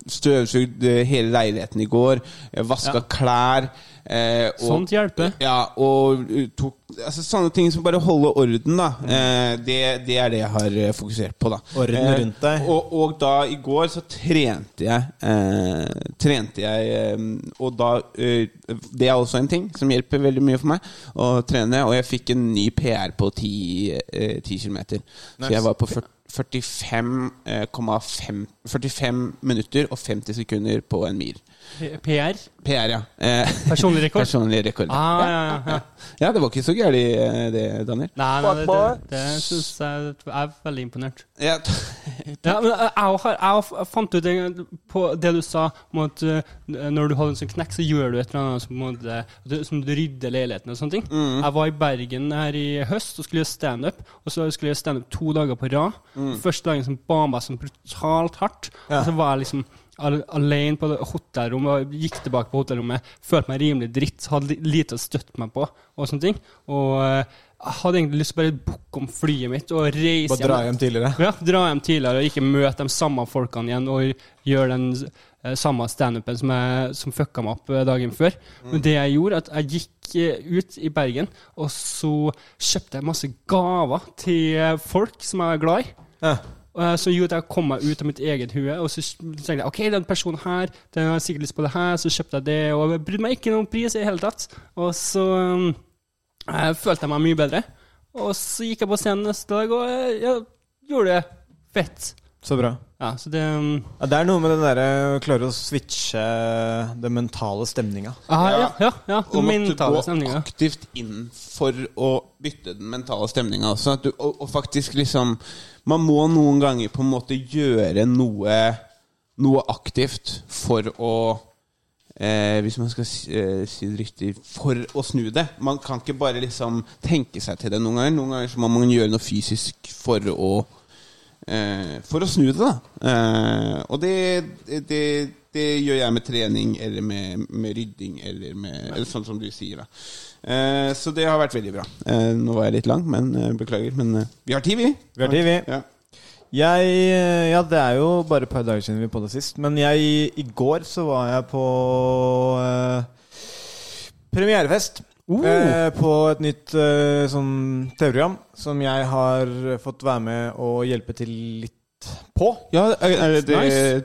støvsugd hele leiligheten i går. Jeg vaska klær. Eh, og, Sånt hjelper. Ja, og tok altså, Sånne ting som bare holde orden, da. Eh, det, det er det jeg har eh, fokusert på, da. Orden Eh, rundt deg. Og, og da i går så trente jeg eh, Trente jeg eh, Og da eh, Det er også en ting som hjelper veldig mye for meg å trene. Og jeg fikk en ny PR på 10 eh, 10 km. Så jeg var på 40 45,5 45 minutter og 50 sekunder på en mil. PR. PR, ja. Eh, Personlig rekord. Personlig rekord. Ah, ja, ja, ja. Ja, det var ikke så gærent, eh, det, Daniel. Nei, nei, det, det, det syns jeg Jeg er veldig imponert. Ja, Ja, men jeg, jeg, har, jeg fant ut en, på det du sa om at uh, når du har en sånn knekk, så gjør du et eller annet som, du, som du rydder leiligheten og sånne ting. Jeg var i Bergen her i høst og skulle gjøre standup, og så skulle jeg gjøre standup to dager på rad. Første dagen som ba meg sånn brutalt hardt, og så var jeg liksom alene på hotellrommet og gikk tilbake på hotellrommet. Følte meg rimelig dritt, hadde lite å støtte meg på og sånne ting. Og eh, jeg hadde egentlig lyst til å bare booke om flyet mitt og reise Bare dra hjem tidligere. ja, dra hjem tidligere og ikke møte de samme folkene igjen og gjøre den eh, samme standupen som, jeg- som fucka meg opp eh, dagen før. Men det jeg gjorde, at jeg gikk ut i Bergen, og så kjøpte jeg masse gaver til folk som jeg er glad i. Ja. Eh, som gjorde jeg kom meg ut av mitt eget hue. Og så tenkte jeg ok, den personen her, den har sikkert lyst på det her, så kjøpte jeg det, og jeg brydde meg ikke noen om pris i det hele tatt. Og så um, jeg følte jeg meg mye bedre. Og så gikk jeg på scenen neste dag, og jeg, jeg gjorde det fett. Så bra. Ja, så det um, Ja, det er noe med den derre å klare å switche den mentale stemninga. ah, Ja, ja. ja, Og måtte mentale gå aktivt inn for å bytte den mentale stemninga. også. At du, og, og faktisk liksom Man må noen ganger på en måte gjøre noe, noe aktivt for å eh, Hvis man skal si, eh, si det riktig For å snu det. Man kan ikke bare liksom tenke seg til det noen ganger. Noen ganger så må man gjøre noe fysisk for å eh, For å snu det, da. Eh, og det, det, det gjør jeg med trening eller med, med rydding eller med eller sånn som du sier. da eh, Så det har vært veldig bra. Eh, nå var jeg litt lang, men eh, beklager. Men eh, vi har tid, vi. Vi har tid, vi. Ja. Jeg Ja, det er jo bare et par dager siden vi på det sist. Men jeg, i går så var jeg på eh, premierefest. Eh, på et nytt eh, sånn TV-program som jeg har fått være med og hjelpe til litt på. ja, er, er det Nice.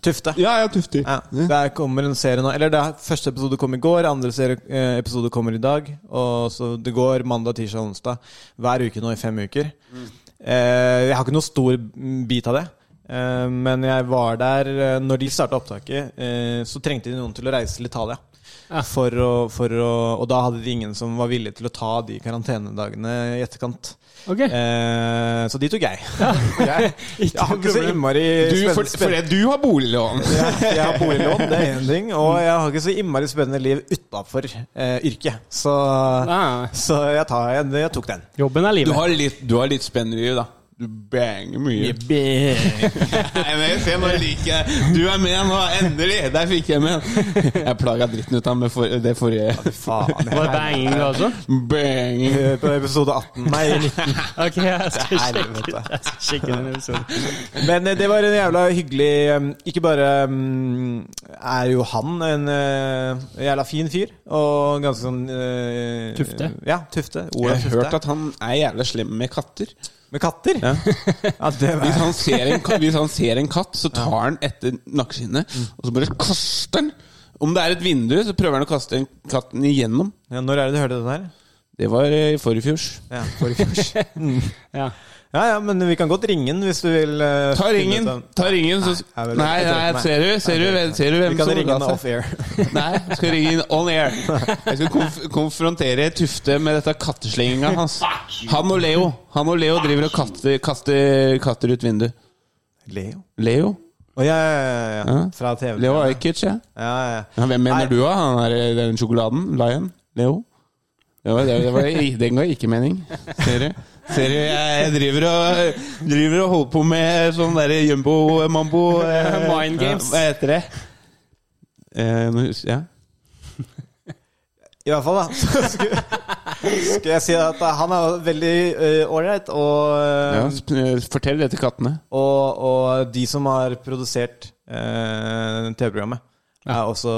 Tufte. Ja, ja, Tufte. Ja, Der kommer en serie nå Eller det er, Første episode kom i går, andre serie, eh, episode kommer i dag. Og så Det går mandag, tirsdag onsdag hver uke nå i fem uker. Eh, jeg har ikke noe stor bit av det. Eh, men jeg var der eh, Når de starta opptaket, eh, så trengte de noen til å reise til Italia. Ja. For å, for å, og da hadde de ingen som var villig til å ta de karantenedagene i etterkant. Okay. Eh, så de tok jeg. jeg, jeg har ikke så innmari Du, spennende- for, for det, du har boliglån. jeg, jeg har boliglån, det er én ting. Og jeg har ikke så innmari spennende liv utafor eh, yrket. Så, Ah, så jeg, tar, jeg, jeg tok den. jobben er Du har litt, du har litt spennende liv, da. Du banger mye. Nei, men se, nå liker jeg Du er med nå, endelig! Der fikk jeg med. Jeg plaga dritten ut av ham med for, det forrige. Faen. Var det banging også? Banging. Eh, På episode 18 Nei, 19. Ok, jeg skal sjekke, jeg skal sjekke den episoden. Men eh, det var en jævla hyggelig um, Ikke bare um, er jo han en uh, jævla fin fyr, og ganske sånn uh, Tufte. Ja, Tufte. Jeg har hørt at han er jævla slem med katter. Med katter? Ja. det Hvis han ser en, hvis han ser en katt, så tar han etter nakkeskinnet, og så bare kaster han. Om det er et vindu, så prøver han å kaste katten igjennom. ja, når er det du hørte det her? Det var eh, i forrige fjors. Ja, forrige fjors. Ja. Ja, ja, men vi kan godt ringe den hvis du vil. uh, Ta ringen, ta ringen, så Nei, nei, Nei, nei, ser du, ser du, ser du hvem Vi kan ringe den off-air. Nei, jeg skal ringe den on air. Jeg skal konf konfrontere Tufte med dette katteslenginga hans. Han og Leo Han og Leo driver og kaster, kaster katter ut vinduet. Leo? Leo? Å ja, ja, ja, ja. Ja. Fra TV. Leo Ajkic, ja. Ja, ja. ja. Hvem mener Nei. du, da? Han er den sjokoladen? Lion? Leo? Det var, det var, den ga ikke mening. Ser du? Ser du, jeg driver og, driver og holder på med sånn derre jumbo-mambo eh, Mind games. Hva heter det? Eh, ja. I hvert fall, da. Så skulle, skulle jeg si at han er veldig ålreit, og, ja. eh, Fortell det til kattene. og, og de som har produsert uh, TV-programmet, er også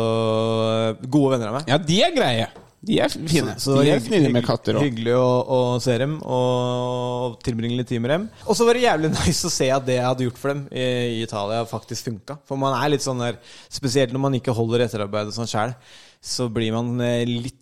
gode venner av meg. Ja, de er greie. De er fine. Så de er snille med katter òg. Hyggelig å, å se dem og tilbringe litt tid med dem. Og så var det jævlig nice å se at det jeg hadde gjort for dem i, i Italia, faktisk funka. For man er litt sånn der Spesielt når man ikke holder etterarbeidet sånn sjæl, så blir man eh, litt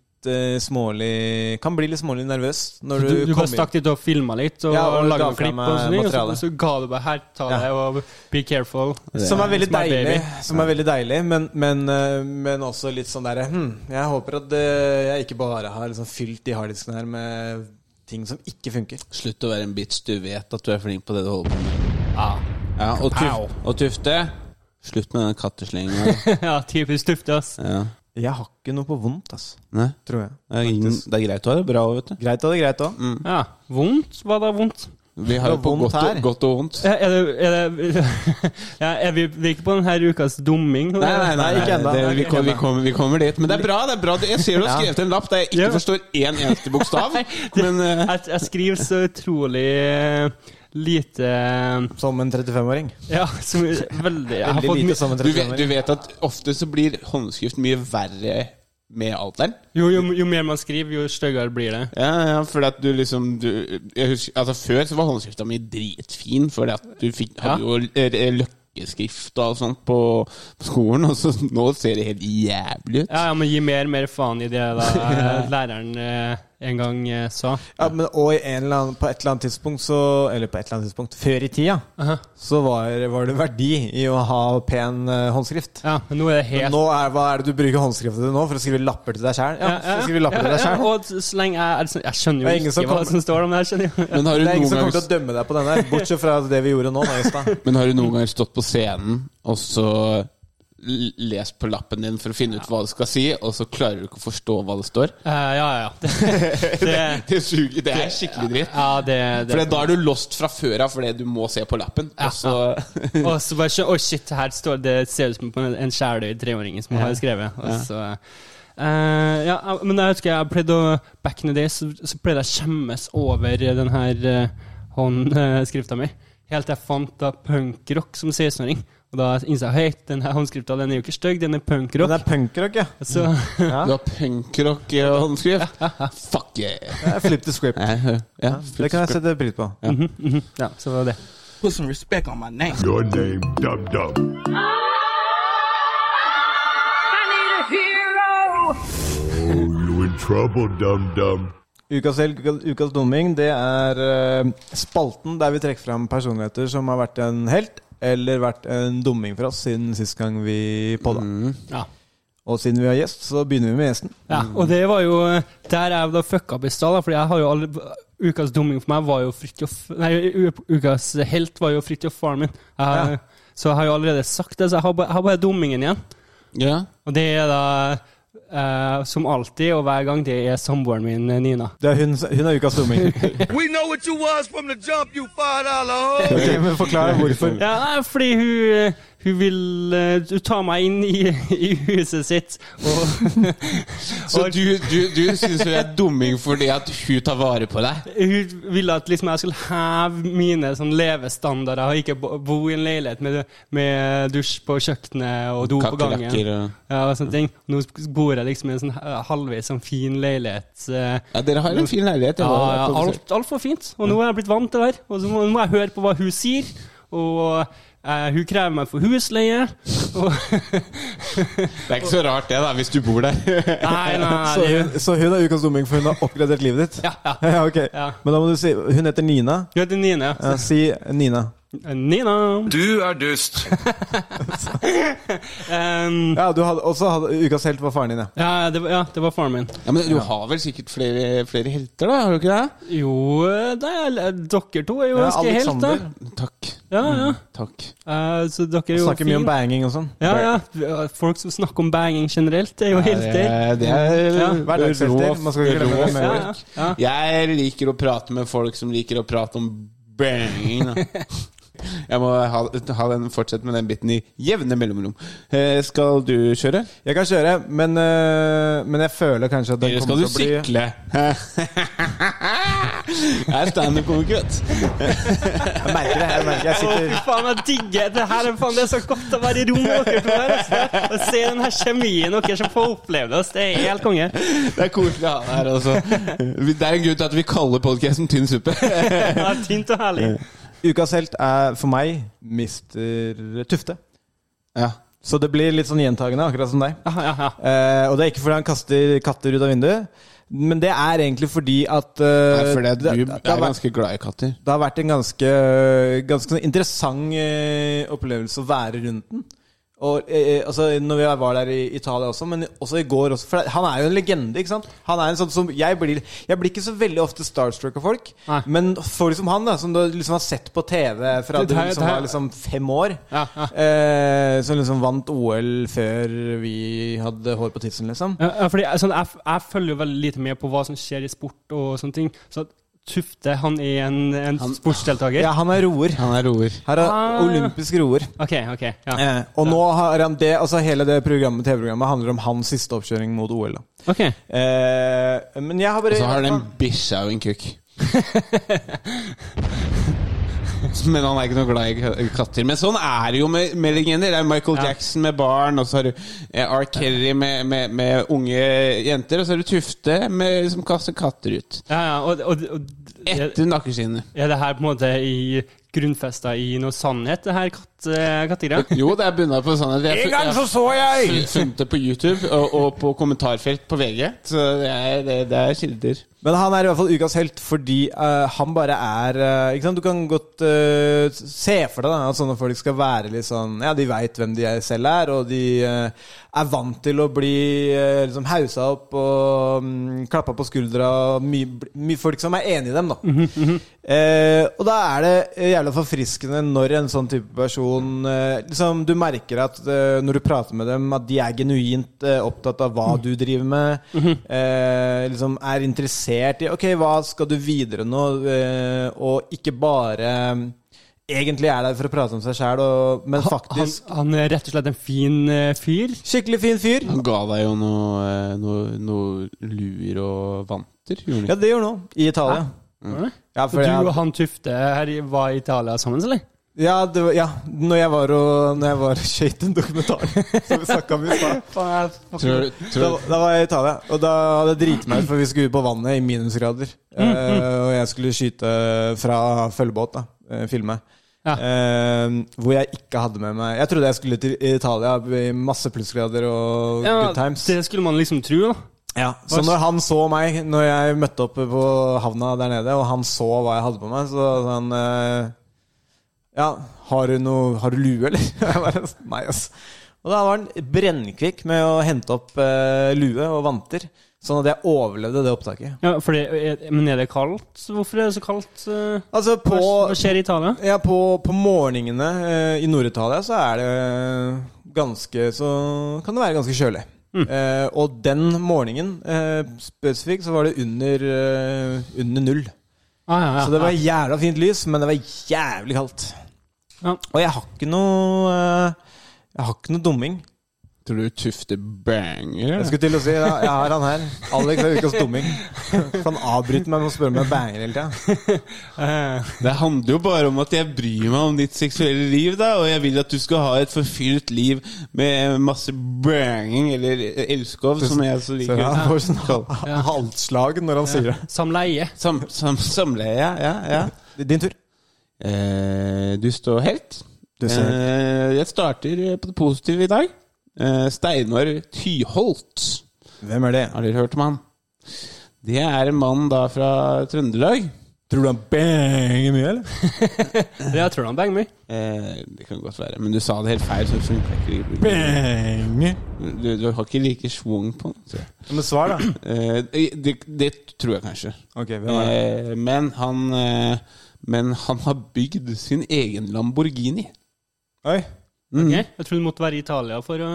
smålig Kan bli litt smålig nervøs når du, Du, du bare stakk dit og filma litt og Ja, og laga noen klipp, og, sånn, og, så, og så ga du bare her, ta Ja. det, og be careful. Som er veldig Som er deilig, som er veldig deilig men, men, eh, men også litt sånn derre hm, Jeg håper at eh, jeg ikke bare har liksom fylt de harddiskene her med ting som ikke funker. Slutt å være en bitch. Du vet at du er flink på det du holder på med. Ja. Ja, og, tuf og Tufte, slutt med den katteslenginga. ja, typisk Tufte, ass. Ja. Jeg har ikke noe på vondt, ass. Nei, Tror jeg. det er, ingen, det er greit å ha det bra òg, vet du. Greit og det er greit òg. Ja. Vondt? Hva da vondt? Vi har jo på godt og, godt og vondt. Er er det, er det ja, Er vi, vi er ikke på denne ukas dumming? Nei, nei, nei, ikke ennå. vi, kom, vi, kom, kommer, vi kommer dit. Men det er bra. det er bra Jeg ser du har skrevet en lapp der jeg ikke Ja. forstår én eneste bokstav. Men eh, Jeg, jeg skriver så utrolig eh, lite eh, Som en 35-åring. Ja, som veldig Jeg har Veldig fått lite som en du, vet, du 35-åring. vet at ofte så blir håndskrift mye verre med alderen. Jo, jo, jo mer man skriver, jo styggere blir det. Ja, ja, for at du liksom du, jeg husker, altså Før så var håndskrifta mi dritfin, fordi at du fikk, hadde jo eh, løkkeskrift og sånt på, på skolen, og så nå ser det helt jævlig ut. Ja, ja, men gi mer mer faen i det da eh, læreren eh, en gang eh, sa. Ja, men og i en eller annen, på et eller annet tidspunkt så Eller på et eller annet tidspunkt før i tida Aha. så var, var det verdi i å ha pen eh, håndskrift. Ja, men nå er det Men helt nå er, hva er det du bruker håndskriften til nå? For å skrive lapper til deg sjæl? Ja, ja, ja, til deg selv. Og så lenge jeg er sånn- Jeg skjønner er jo ikke som hva som står om det her, skjønner jeg. Men har du Det er ingen som kommer til å dømme deg på den der, bortsett fra det vi gjorde nå. Men har du noen ganger stått på scenen og så lest på lappen din for å finne ut hva du skal si, og så klarer du ikke å forstå hva det står? Uh, ja, ja, ja. Det, det, Det, suger, det er skikkelig dritt. ja, det, det. For da er du lost fra før av fordi du må se på lappen. Og så bare Å, shit, her står det ser ut som på en, en treåring som har skrevet. Og så Uh, Ja, men jeg husker jeg pleide å Back in the days så, så pleide jeg å skjemmes over den her uh, håndskrifta mi. Helt til jeg fant da punkrock som 16-åring. Og da innså jeg hei, den her håndskrifta den er jo ikke stygg, den er punkrock. det er punkrock, ja. Så ja. Du har punkrock-håndskrift? Fuck yeah. Det er Flip the script. Ja, ja, Det kan jeg sette pris på. Ja. Mm -hmm. Ja, så var det. Put some respect on my name. Your name, dumdum. I need a hero. Oh, you in trouble, Dum Dum. Ukas helg, ukas, dumming, det er eh, spalten der vi trekker fram personligheter som har vært en helt eller vært en dumming for oss siden sist gang vi podda. Ja. Og siden vi har gjest, så begynner vi med gjesten. Ja, og det var jo der jeg da fucka opp i stad, da, fordi jeg har jo alle Ukas dumming for meg var jo Fridtjof Nei, u- ukas helt var jo Fridtjof, faren min. Jeg, Så jeg har jo allerede sagt det, så jeg har bare, jeg har bare dummingen igjen. Ja. Og det er da eh, som alltid og hver gang, det er samboeren min, eh, Nina. Det er hun, hun er ukas dumming. We know what you was from the jump, you five dollar hoe. Ok, men Forklar hvorfor. Ja, fordi hun, hun vil uh, ta meg inn i, i huset sitt, og Så du, du, du syns hun er dumming fordi at hun tar vare på deg? Hun ville at liksom jeg skulle heve mine sånn levestandarder og ikke bo bo i en leilighet med, med dusj på kjøkkenet og do på gangen. Og Ja, og sånne ting. Nå bor jeg liksom i en sånn eh, halvveis sånn fin leilighet. eh, Ja, dere har en fin leilighet. Ja, ja, på alt, altfor fint. Og nå er jeg blitt vant til det her. Og så må, må jeg høre på hva hun sier. Og eh, hun krever meg for husleie. Og, Det er ikke så rart det, da, hvis du bor der. nei, nei, nei. Så hun, så hun er ukas dumming, for hun har oppgradert livet ditt? Ja, ja. Ja, ok. Ja. Men da må du si Hun heter Nina. Hun heter Nina, Ja, si Nina. Nina. Du er dust. Um, Ja, du hadde også hadde, Ukas helt var faren din, ja. ja, det var, ja, det var faren min. Ja, Men du har vel sikkert flere, flere helter, da? Har du ikke det? Jo, det er, dere to er jo ja ganske helt, da. Alexander. Takk. Ja, ja. Takk. Uh, så dere er jo Snakker mye om banging og sånn. Ja, ja. Folk som snakker om banging generelt, det er jo helter. Det, det er Ja. Hverdagshelter. Man skal ikke glemme det Ja, ja, ja. Jeg liker å prate med folk som liker å prate om banging. da. Jeg må ha, ha den, fortsette med den biten i jevne mellomrom. Eh, skal du kjøre? Jeg kan kjøre, men, øh, men jeg føler kanskje at den Eller kommer til å bli Skal du sykle? Jeg er standup-komiker. Jeg merker det. Jeg merker jeg Å, fy faen, jeg digger det her. er faen, Det er så godt å være i rom med dere to her. Altså. Å se den her kjemien dere som får oppleve det. altså. Det er helt konge. Det er koselig å ha deg her altså. Det er en grunn til at vi kaller podkasten Tynn suppe. Ja, Tynt og herlig. Ukas helt er for meg Mr. Tufte. Ja. Så det blir litt sånn gjentagende, akkurat som deg. Ja, ja, ja. Eh, og det er ikke fordi han kaster katter ut av vinduet, men det er egentlig fordi at uh, Nei, fordi at det, du det, er ganske glad i katter. det har vært en ganske, ganske sånn interessant eh, opplevelse å være rundt den. Og eh, altså, når vi var der i Italia også, men også i går også. For han er jo en legende, ikke sant? Han er en sånn som Jeg blir, jeg blir ikke så veldig ofte starstruck av folk. Nei. Men folk som han, da som du liksom har sett på TV fra Det du her- liksom det her- var liksom fem år, Ja, ja. eh, som liksom vant OL før vi hadde hår på tissen, liksom. Ja, ja, fordi jeg, sånn, jeg, jeg følger jo veldig lite med på hva som skjer i sport og sånne ting. Så Tufte, han er en, en sportsdeltaker? Ja, han er roer. Han er roer. Her er Ah. olympisk roer. Ok, ok. Ja. Eh, og nå har han det, altså hele det programmet, TV-programmet handler om hans siste oppkjøring mot OL. Da. Ok. Eh, men jeg har bare Og så har han en bikkje og en kukk. Men han er ikke noe glad i katter. Men sånn er det jo med, med legender. Det er Michael Ja. Jackson med barn, og så har du eh, R. Kelly med, med, med unge jenter, og så har du Tufte med, som kaster katter ut. Ja, ja, og, og, og er, Etter nakkeskinnet. Ja, det her på en måte i grunnfesta i noe sannhet, det her eh, kattegreia? Jo, det er bunna på sannhet. Jeg- En gang så så jeg funnet det på YouTube og, og på kommentarfelt på VG. Så det er, det, det er kilder. Men han er i hvert fall ukas helt fordi uh, han bare er uh, ikke sant? Du kan godt uh, se for deg da, at sånne folk skal være litt sånn Ja, de veit hvem de selv er, og de er vant til å bli uh, liksom hausa opp og um, klappa på skuldra. Mye my folk som er enig i dem, da. Eh, og da er det jævla forfriskende når en sånn type person eh, liksom, Du merker at eh, når du prater med dem, at de er genuint eh, opptatt av hva du driver med. eh, liksom er interessert i Ok, hva skal du videre nå? Eh, og ikke bare eh, egentlig er der for å prate om seg sjæl, men faktisk han er rett og slett en fin uh, fyr. Skikkelig fin fyr. Han ga deg jo noe, eh, noe, noe luer og vanter, Ja, det gjør òg. I Italia. Mm. Ja, Så du jeg, og han Tufte her var i Italia sammen, eller? ja, det var, ja, når jeg var og Når jeg var skøyt den dokumentaren som vi snakka om i stad. Da, da var jeg i Italia, og da hadde jeg driti meg ut, for vi skulle ut på vannet i minusgrader. Eh, og jeg skulle skyte fra følgebåt, da. eh, filme. Ja. Eh, hvor jeg ikke hadde med meg Jeg trodde jeg skulle til Italia i masse plussgrader og Ja, good times. det skulle man liksom tro, da. Ja, Så når han så meg, når jeg møtte opp på havna der nede, og han så hva jeg hadde på meg, så sa han eh, Ja, har du noe Har du lue, eller? Jeg bare, Nei, ass. Og da var han brennkvikk med å hente opp eh, lue og vanter, sånn at jeg overlevde det opptaket. Ja, fordi, er- men er det kaldt? Hvorfor er det så kaldt? eh? Altså, på Hva skjer i Italia? Ja, på, på morgenene eh, i Nord-Italia så er det ganske Så kan det være ganske kjølig. Eh, og den morgenen eh, spesifikt så var det under, eh, under null. Ah, ja, ja, Så det var jævla fint lys, men det var jævlig kaldt. Ja. Og jeg har ikke noe eh, Jeg har ikke noe dumming. Tror du Tufte banger? Jeg skulle til å si det. Jeg har han her. Alex er ukas dumming. Han avbryter meg med å spørre om jeg banger hele tida. Eh, Det handler jo bare om at jeg bryr meg om ditt seksuelle liv, da, og jeg vil at du skal ha et forfylt liv med masse banging, eller elskov, som jeg så Så liker. han får sånn Ja. halvslag når han sier det. Samleie. Sam, sam, samleie, ja. ja. Din tur. Eh, du står helt. Du. Eh, jeg starter på det positive i dag. Eh, Steinar Tyholt. Hvem er det? Har dere hørt om han? Det er en mann da fra Trøndelag. Tror du han banger mye, eller? Jeg tror han banger mye. Eh, det kan godt være, men du sa det helt feil. Så ikke. Banger! Du, du har ikke like schwung på den. Men svar, da. Eh, det, det tror jeg kanskje. Ok, hvem er det? Eh, men han eh, Men han har bygd sin egen Lamborghini. Oi. Mm. Jeg tror du måtte være i Italia for å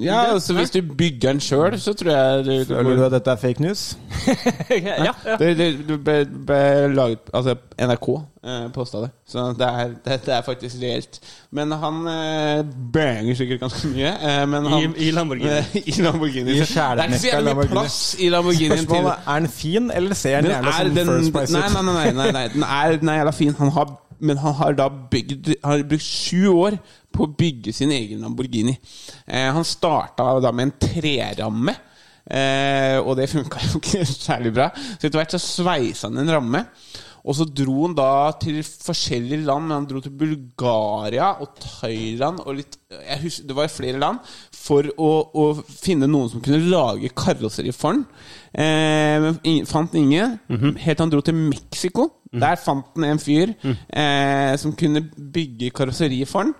Ja, altså Hvis du bygger den sjøl, så tror jeg du, Føler du at dette er fake news? Ja, ja. det, det, det ble, ble laget Altså, NRK eh, posta det. Så det er, det, det er faktisk reelt. Men han eh, banger sikkert ganske mye. Eh, men I, han, I Lamborghini. Eh, I Lamborghini. I det er ikke så jævlig mye Lamborghini. plass i Lamborghinien Spørsmålet er, den fin, eller ser den Den er som den, First Price nei, ut? nei, nei, nei, nei, den er, den er jævla fin. Han har, men han har da bygd har brukt sju år på å bygge sin egen Lamborghini. Eh, han starta da med en treramme. Eh, og det funka jo ikke særlig bra. Så etter hvert så sveisa han en ramme. Og så dro han da til forskjellige land. Men han dro til Bulgaria og Thailand og litt jeg husker, Det var flere land. For å, å finne noen som kunne lage karosseri for han. Eh, men ingen, fant ingen. Helt til han dro til Mexico. Der fant han en fyr eh, som kunne bygge karosseri for han.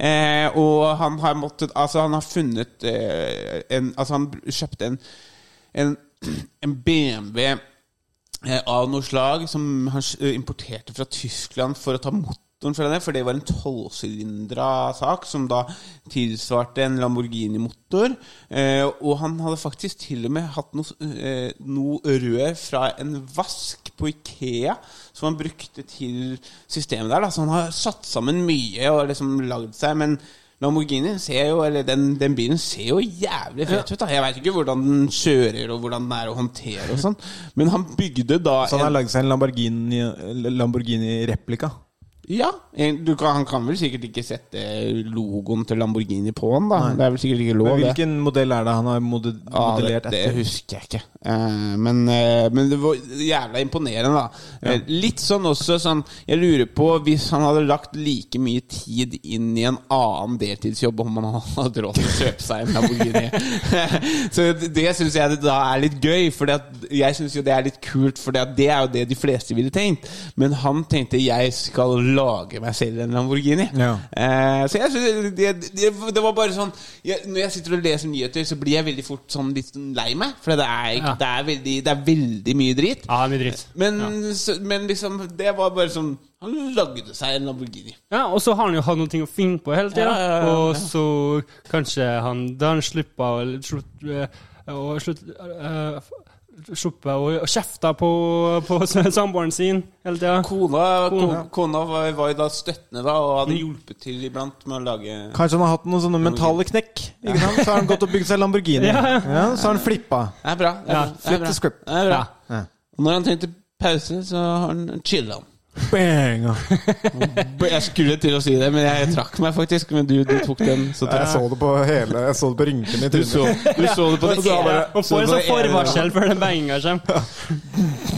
Eh, og han har måttet Altså, han har funnet eh, en Altså, han kjøpte en, en, en BMW eh, av noe slag som han importerte fra Tyskland for å ta motoren fra det, for det var en tolvsylindra sak som da tilsvarte en Lamborghini-motor. Eh, og han hadde faktisk til og med hatt noe, eh, noe rør fra en vask på Ikea som han brukte til systemet der. Da. Så han har satt sammen mye og liksom lagd seg, men Lamborghini ser jo, eller den, den bilen ser jo jævlig fet ut. da Jeg veit ikke hvordan den kjører, og hvordan den er å håndtere og sånn, men han bygde da Så han har lagd seg en Lamborghini, Lamborghini-replika. Ja, du kan, han kan vel sikkert ikke sette logoen til Lamborghini på han, da. Nei. Det er vel sikkert ikke lov, Men det. hvilken modell er det han har mode, modellert det, det etter? husker jeg ikke. Eh, men, eh, men det var jævla imponerende, da. Eh, litt sånn også sånn Jeg lurer på hvis han hadde lagt like mye tid inn i en annen deltidsjobb, om han hadde råd til å kjøpe seg en Lamborghini. Så det, det syns jeg det da er litt gøy, for jeg syns jo det er litt kult, for det er jo det de fleste ville tenkt. Men han tenkte jeg skal lage meg selv en Lamborghini. Ja. Eh, så jeg synes det, det, det var bare sånn jeg, Når jeg sitter og leser nyheter, så blir jeg veldig fort sånn litt lei meg. For det er, Ja. det er, veldig, det er veldig mye drit. Ja, mye drit. Men, så, men liksom, det var bare sånn Han lagde seg en Lamborghini. Ja, og så har han jo hatt noe å finne på hele tida. Ja, ja, ja, ja. Og så kanskje han Da han slippa å slutt, eh, å slutt, eh, sluppet å kjefte på, på samboeren sin hele tida. Kona, Kona. kona var, var jo da støttende da og hadde hjulpet til iblant med å lage Kanskje han har hatt noen sånne mentale knekk? Ikke sant? Så har han gått og bygd seg Lamborghini. Ja, ja. Ja, så har han flippa. Det er bra. Det er, bra. det flip er bra. the script. Det er bra. Ja. Og når han trengte pause, så har han chilla. Bang! Jeg skulle til å si det, men jeg trakk meg faktisk. Men du, du tok den. Så Jeg så det på hele Jeg så det på rynkene i Du så, trynet. du så det på det bare- ene- Og får en sånn forvarsel før den banginga kommer.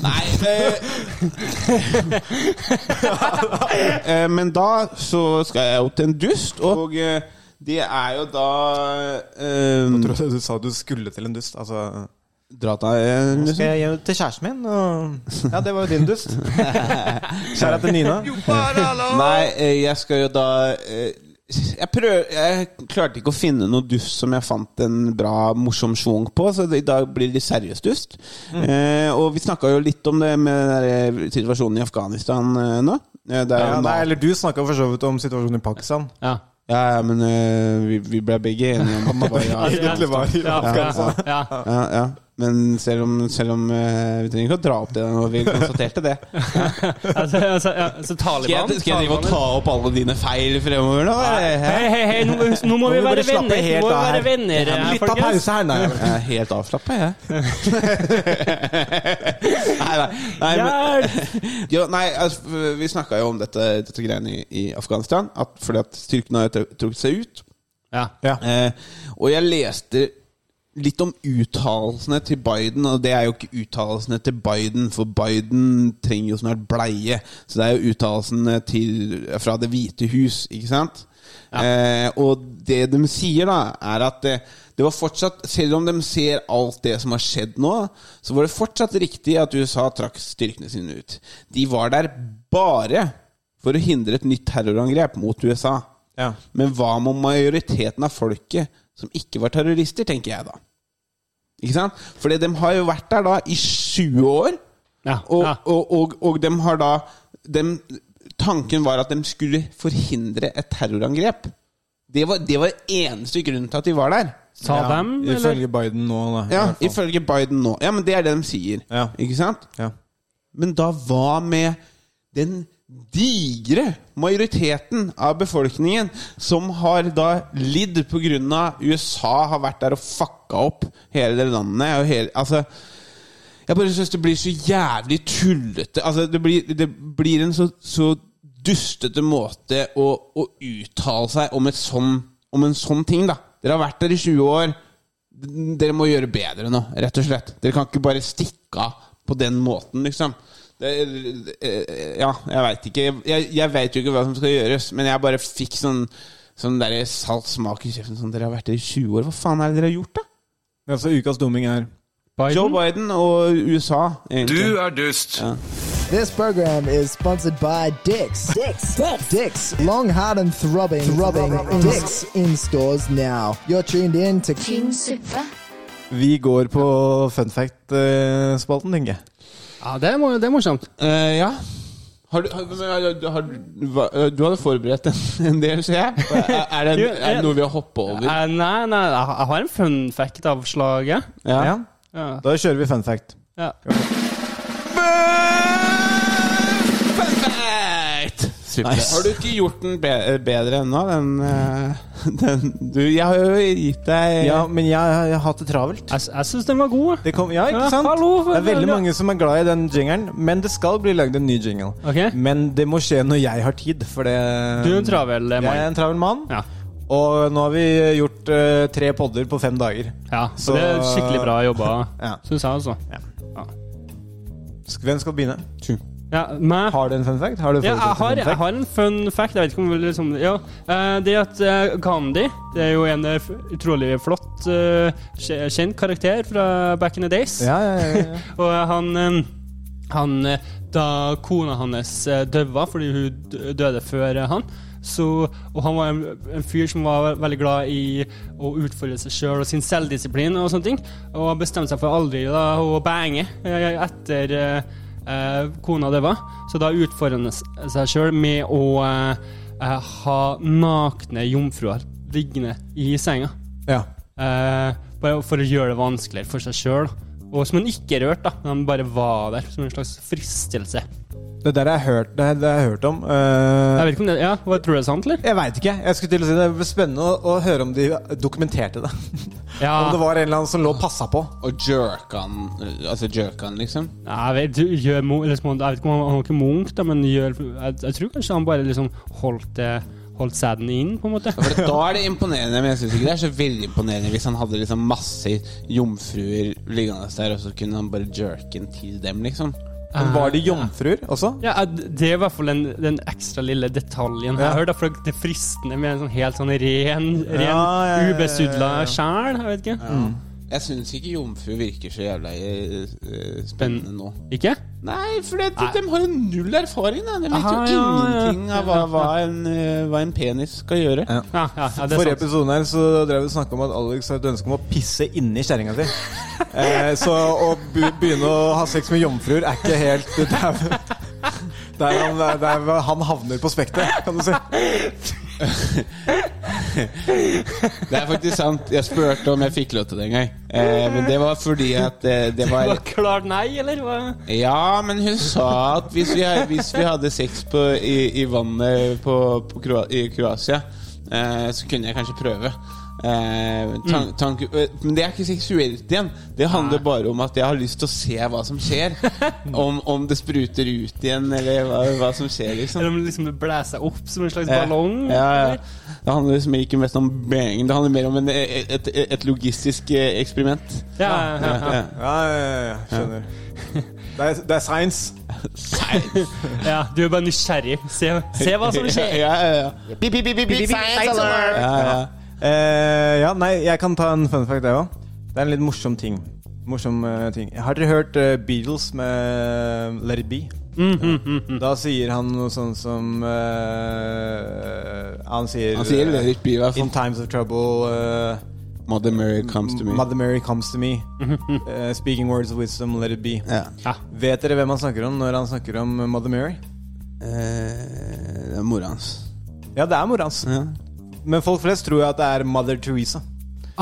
Nei eh, Men da så skal jeg jo til en dust, og eh, det er jo da eh, Jeg tror du sa du skulle til en dust. Altså Dra deg en Nå skal jeg hjem til kjæresten min, og Ja, det var jo din dust. Kjære til Nina. Nei, eh, jeg skal jo da eh, jeg, prøv, jeg klarte ikke å finne noe dust som jeg fant en bra, morsom schwung på, så i dag blir det litt seriøs dust. Eh, og vi snakka jo litt om det med den situasjonen i Afghanistan eh, nå. Eh, Ja, nei, eller du snakka for så vidt om situasjonen i Pakistan. Ja. ja, ja, men eh, vi, vi ble begge enige om at det var i Afghanistan. ja. Ja, ja. Men selv om, selv om uh, Vi trenger ikke å dra opp det når vi konstaterte det. Altså, altså, ja, så Skal jeg, skal jeg drive og ta opp alle dine feil fremover nå? Hei, hei, hei, nå, nå må vi Nå være venner. Nå må vi være venner her, Litt av pause her, nei. Jeg er helt avslappa, jeg. nei, nei, nei, men, jo, nei altså, Vi snakka jo om dette, dette greiene i, i Afghanistan. At, fordi at styrkene har trukket seg ut. Ja. Ja. Eh, og jeg leste litt om uttalelsene til Biden, og det er jo ikke uttalelsene til Biden, for Biden trenger jo snart bleie. Så det er jo uttalelsene fra Det hvite hus, ikke sant? Eh, og det de sier, da, er at det, det var fortsatt Selv om de ser alt det som har skjedd nå, så var det fortsatt riktig at USA trakk styrkene sine ut. De var der bare for å hindre et nytt terrorangrep mot USA. Ja. Men hva med majoriteten av folket som ikke var terrorister, tenker jeg da. Ikke sant? Fordi de har jo vært der da i 20 år, Ja, og, ja. og, og, og de har da de, Tanken var at de skulle forhindre et terrorangrep. Det var, det var eneste grunnen til at de var der. Sa Ja, dem, eller? Ifølge Biden nå, da. Ja. Ifølge Biden nå. Ja, men det er det de sier. Ja. Ikke sant? Ja. Men da hva med den digre majoriteten av befolkningen som har da lidd pga. USA har vært der og fucka opp hele det landet? Og hele, altså, jeg bare syns det blir så jævlig tullete. Altså, det, blir, det blir en så, så dustete måte å, å uttale seg om, sånn, om en sånn ting, da. Dere har vært der i 20 år. Dere må gjøre bedre nå, rett og slett. Dere kan ikke bare stikke av på den måten, liksom. Det, eh, ja, jeg veit ikke. Jeg, jeg veit jo ikke hva som skal gjøres, men jeg bare fikk sånn Sånn der salt smak i kjeften. Sånn, dere har vært der i 20 år. Hva faen er det dere har gjort, da? Altså, ukas dumming er Biden? Joe Biden og USA, egentlig. Du er dust. This program is sponsored by Dix. Dix. Dix. Dix. Long, hard, and throbbing, throbbing, Dix in stores now. You're tuned in to Vi går på fun fact-spalten, tenker jeg. Ja, det er, det er morsomt. Eh, ja. Har du, har, har, du- har, du- hadde forberedt en, en del, ser jeg. Er, er, det, er det noe vi har hoppa over? Eh, nei, nei, jeg har- en fun fact av slaget. Ja. Ja. Ja. Da kjører vi fun fact. ja. Fun fact! Har du ikke gjort den be bedre ennå? Den, eh, den du, Jeg har jo gitt deg Ja, men jeg, jeg har hatt det travelt. Jeg, jeg syns den var god. Det kom, ja, ikke Ja, hallo, det er veldig mange som er glad i den jingeren, men det skal bli lagd en ny jingle. Okay. Men det må skje når jeg har tid, for det Du er en travel mann. Jeg er en travel mann, Ja. og nå har vi gjort uh, tre podder på fem dager. ja. Så det er skikkelig bra jobba, Ja. syns jeg, altså. Sk- Hvem skal begynne? Ja, Har du en fun fact? Har du Ja, jeg har, en fun jeg har en fun fact. Jeg vet ikke om liksom Ja, eh, det at eh, Gandhi Det er jo en eh, utrolig flott, kjent karakter fra back in the days. Ja, ja, ja, ja. Og han, han Da kona hans døde fordi hun døde før han så, og han var en, en fyr som var veldig glad i å utfordre seg sjøl og sin selvdisiplin og sånne ting. Og bestemte seg for aldri da, å bange etter eh, kona døde. Så da utfordret han seg sjøl med å eh, eh, ha nakne jomfruer liggende i senga. ja. Eh, for å gjøre det vanskeligere for seg sjøl. Og som han ikke rørte, da. Men han bare var der som en slags fristelse. Det der har jeg hørt, det, det har jeg hørt om. Uh, Jeg vet ikke om det Ja, hva Tror du det er sant, eller? jeg veit ikke. Jeg skulle til å si Det blir spennende å, å høre om de dokumenterte det. Ja, Om det var en eller annen som lå og passa på. Og jerkan Altså jerkan, liksom. jeg vet, gjør, liksom, jeg vet ikke om han, han var ikke Munch, da, men gjør, jeg, jeg tror kanskje han bare liksom holdt, det- holdt sæden inn, på en måte. For da er det imponerende, men jeg syns ikke det er så veldig imponerende hvis han hadde liksom masse jomfruer liggende der, og så kunne han bare jerke til dem, liksom. Men var de jomfruer også? Ja, Det er i hvert fall den, den ekstra lille detaljen Ja. jeg hørte. at det er fristende med en sånn helt sånn ren, ren Ja, ja, ja, ja, ubesudla ja. sjæl. Jeg vet ikke. Jeg syns ikke jomfru virker så jævla eh, eh, spennende nå. Ikke? Nei, for det, Nei. de har jo null erfaring. Da. De vet Aha, jo ja, ja. ingenting av hva, hva, en, eh, hva en penis skal gjøre. Ja. Ja, ja, ja det er Forrige sant. episoden her så drev vi snakka om at Alex har et ønske om å pisse inni kjerringa si. Eh, så å begynne å ha sex med jomfruer er ikke helt Der, der, han, der han havner på spekteret, kan du si. Det er faktisk sant. Jeg spurte om jeg fikk lov til det en gang. Eh, men det var fordi at eh, det Det var var klart nei, eller? Hva? Ja, men hun sa at hvis vi, hvis vi hadde sex på, i, i vannet på, på Kroa, i Kroatia, eh, så kunne jeg kanskje prøve. Eh, tank, tanke, eh, men det er ikke seksuelt igjen. Det handler bare om at jeg har lyst til å se hva som skjer. Om, om det spruter ut igjen, eller hva, hva som skjer, liksom. Eller om liksom det blæser opp som en slags Ja. ballong? Ja, ja. Det handler liksom ikke mest om bang, Det handler mer om en, et, et, et logistisk eh, eksperiment. Ja, ja, ja, ja. Ja, ja, ja, skjønner. Det er, det er science. ja, du er bare nysgjerrig. Se, se hva som skjer. Ja, ja, ja. ja, ja. Eh, ja, nei, jeg kan ta en fun fact, jeg òg. Det er en litt morsom ting. Morsom uh, ting. Har dere hørt uh, Beatles med Let It Be? Da sier han noe sånn som uh, Han sier Han sier det it be, i hvert In times of trouble uh, Mother Mary comes to me. Mother Mary comes to me. uh, speaking words of wisdom, let it be. Ja. Vet dere hvem han snakker om når han snakker om Mother Mary? Eh, det er mora hans. Ja, det er mora hans. Ja. Men folk flest tror jo at det er Mother Teresa.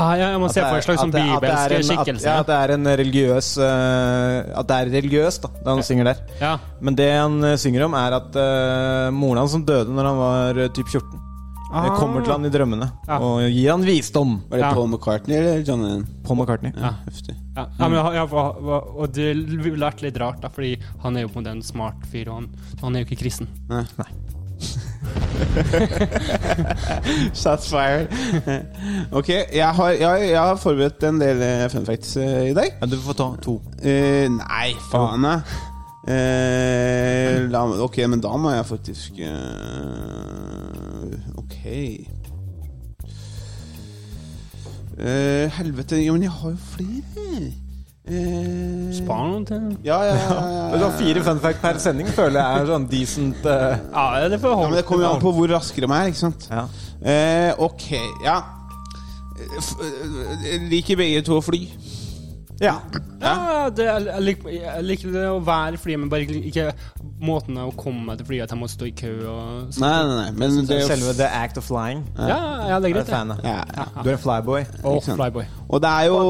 Ah, ja, jeg må At se det for en slags at sånn det- er bibelsk skikkelse. Ja, at det er en religiøs uh, At det er religiøst, da, det han synger der. Ja. Men det han eh, synger om, er at uh, moren hans som døde når han var uh, typ 14, Ah. kommer til han i drømmene Ja. og gir han visdom. Var det Ja. Paul McCartney eller John Lennon? Paul McCartney. Ja, heftig. Ja, ja, men, ja, og det ville vært litt rart, da, fordi han er jo på den smart fyr, og han, han er jo ikke kristen. Nei. Shots fired. ok, jeg har, jeg, jeg har forberedt en del eh, fun facts uh, i dag. Ja, du får ta to. Uh, nei, faen. Eh, la, ok, men da må jeg faktisk Ok. Helvete, ja, men jeg har jo flere. Eh, Spar noen til Ja, ja, ja, ja, Du har fire fun fact per sending, føler jeg er sånn decent uh... Ja, det får Ja, men Det kommer jo an på hvor raskere de er, ikke sant? Ja. Eh, ok, ja. F- eh, Liker begge to å fly? Ja. Ja, det, jeg, liker, jeg liker det å være i flyet, men bare ikke måten å komme meg til flyet, at jeg må stå i kø og sånt. Nei, nei, nei. Men det er jo Selve the act of flying. Ja, ja, det er greit, det. ja, ja. Du er en flyboy. Og flyboy. Og det er, jo,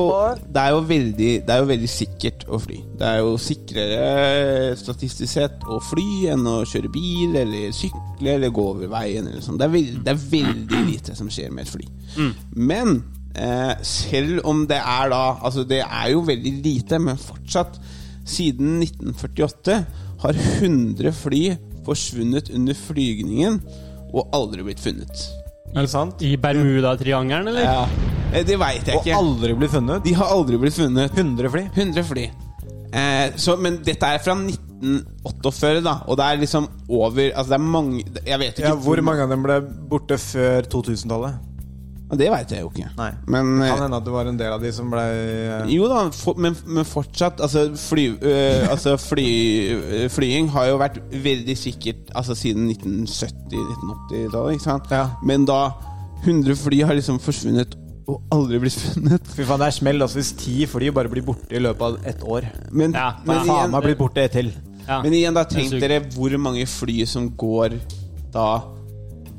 det, er jo veldig, det er jo veldig sikkert å fly. Det er jo sikrere statistisk sett å fly enn å kjøre bil eller sykle eller gå over veien. Eller sånn. det, det er veldig lite som skjer med et fly. Men eh, selv om det er da Altså, det er jo veldig lite, men fortsatt Siden 1948 har 100 fly forsvunnet under flygningen og aldri blitt funnet. Er det sant? I Bermuda-triangelen, eller? Ja, eh, Det veit jeg ikke. Og aldri blitt funnet? De har aldri blitt funnet. 100 fly? 100 fly. Eh, så, men dette er fra 1948, da. Og det er liksom over Altså, det er mange Jeg vet ikke Ja, hvor mange av dem ble borte før 2000-tallet? Ja, Det veit jeg jo ikke. Nei. Men eh, Kan hende at det var en del av de som ble eh, Jo da, for, men, men fortsatt Altså, fly, øh, altså fly, øh, flying har jo vært veldig sikkert Altså siden 1970-1980-tallet, ikke sant? Ja. Men da 100 fly har liksom forsvunnet og aldri blitt funnet. Fy faen, det er smell altså hvis ti fly bare blir borte i løpet av ett år. Men, Ja, men, Faen meg blitt borte et til. Ja. men igjen, da tenk dere hvor mange fly som går da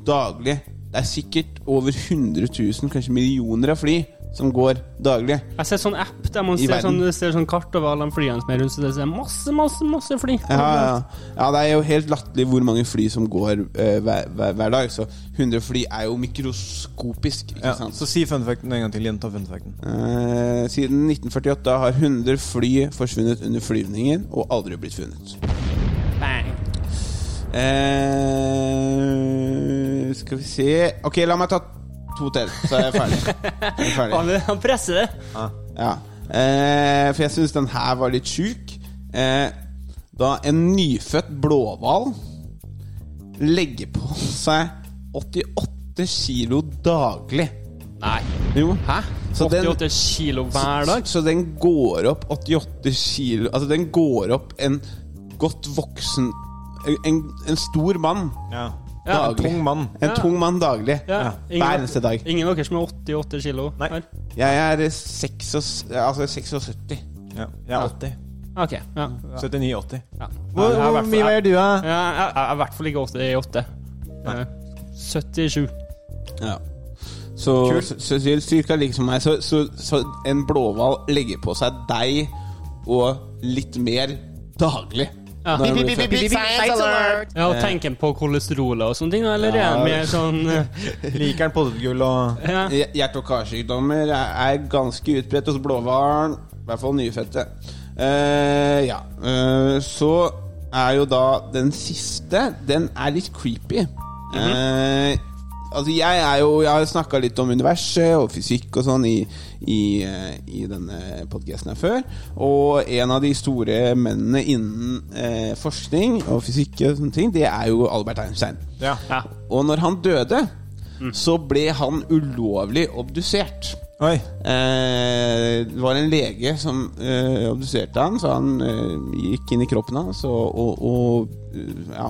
daglig. Det er sikkert over 100 000, kanskje millioner av fly som går daglig. Jeg ser sånn app der man ser sånn, ser sånn kart over alle de flyene som er rundt, så det er masse, masse, masse fly. Ja, ja. ja, det er jo helt latterlig hvor mange fly som går uh, hver, hver, hver dag. Så 100 fly er jo mikroskopisk. Ikke Ja, sant? så si funfacten en gang til. Gjenta fun facten. Eh, siden 1948 har 100 fly forsvunnet under flyvningen og aldri blitt funnet. Bang. Eh, skal vi se Ok, la meg ta to til, så er jeg ferdig. Jeg er ferdig. Han, han presser det. Ja. Eh, for jeg syns den her var litt sjuk. Eh, da en nyfødt blåhval legger på seg 88 kilo daglig. Nei. Jo. Hæ? Så den- 88 kilo hver dag? Så den går opp 88 kilo Altså den går opp en godt voksen En, en stor mann Ja. Ja, En tung mann. En Ja. tung mann daglig. Ja. Hver eneste dag. Ingen av dere som er 88 kilo? Nei. her? Jeg er 76, altså 76. Ja. Jeg er 80. Ok. Ja. 79-80. ja. Hvor, hvor mye veier du, da? Ja, jeg er i hvert fall ikke 88. Eh, 77. Ja. Så, så, så, så cirka like som meg. Så, så, så en blåhval legger på seg deg og litt mer daglig. Ja. Blir født. Ja, og tenker han på kolesterolet og sånne ting, eller er han mer sånn eh, Liker han potetgull og. Hjerte- og karsykdommer er, ganske utbredt hos blåhvalen. I hvert fall nyfødte. Uh, ja. Uh, så er jo da den siste Den er litt creepy. Eh, altså jeg er jo Jeg har snakka litt om universet og fysikk og sånn i, i, eh, i denne podkasten her før. Og en av de store mennene innen eh, forskning og fysikk og sånne ting, det er jo Albert Einstein. Ja. ja. Og når han døde, så ble han ulovlig obdusert. Oi. Eh, det var en lege som eh, obduserte han, så han eh, gikk inn i kroppen hans og, og, og eh, ja,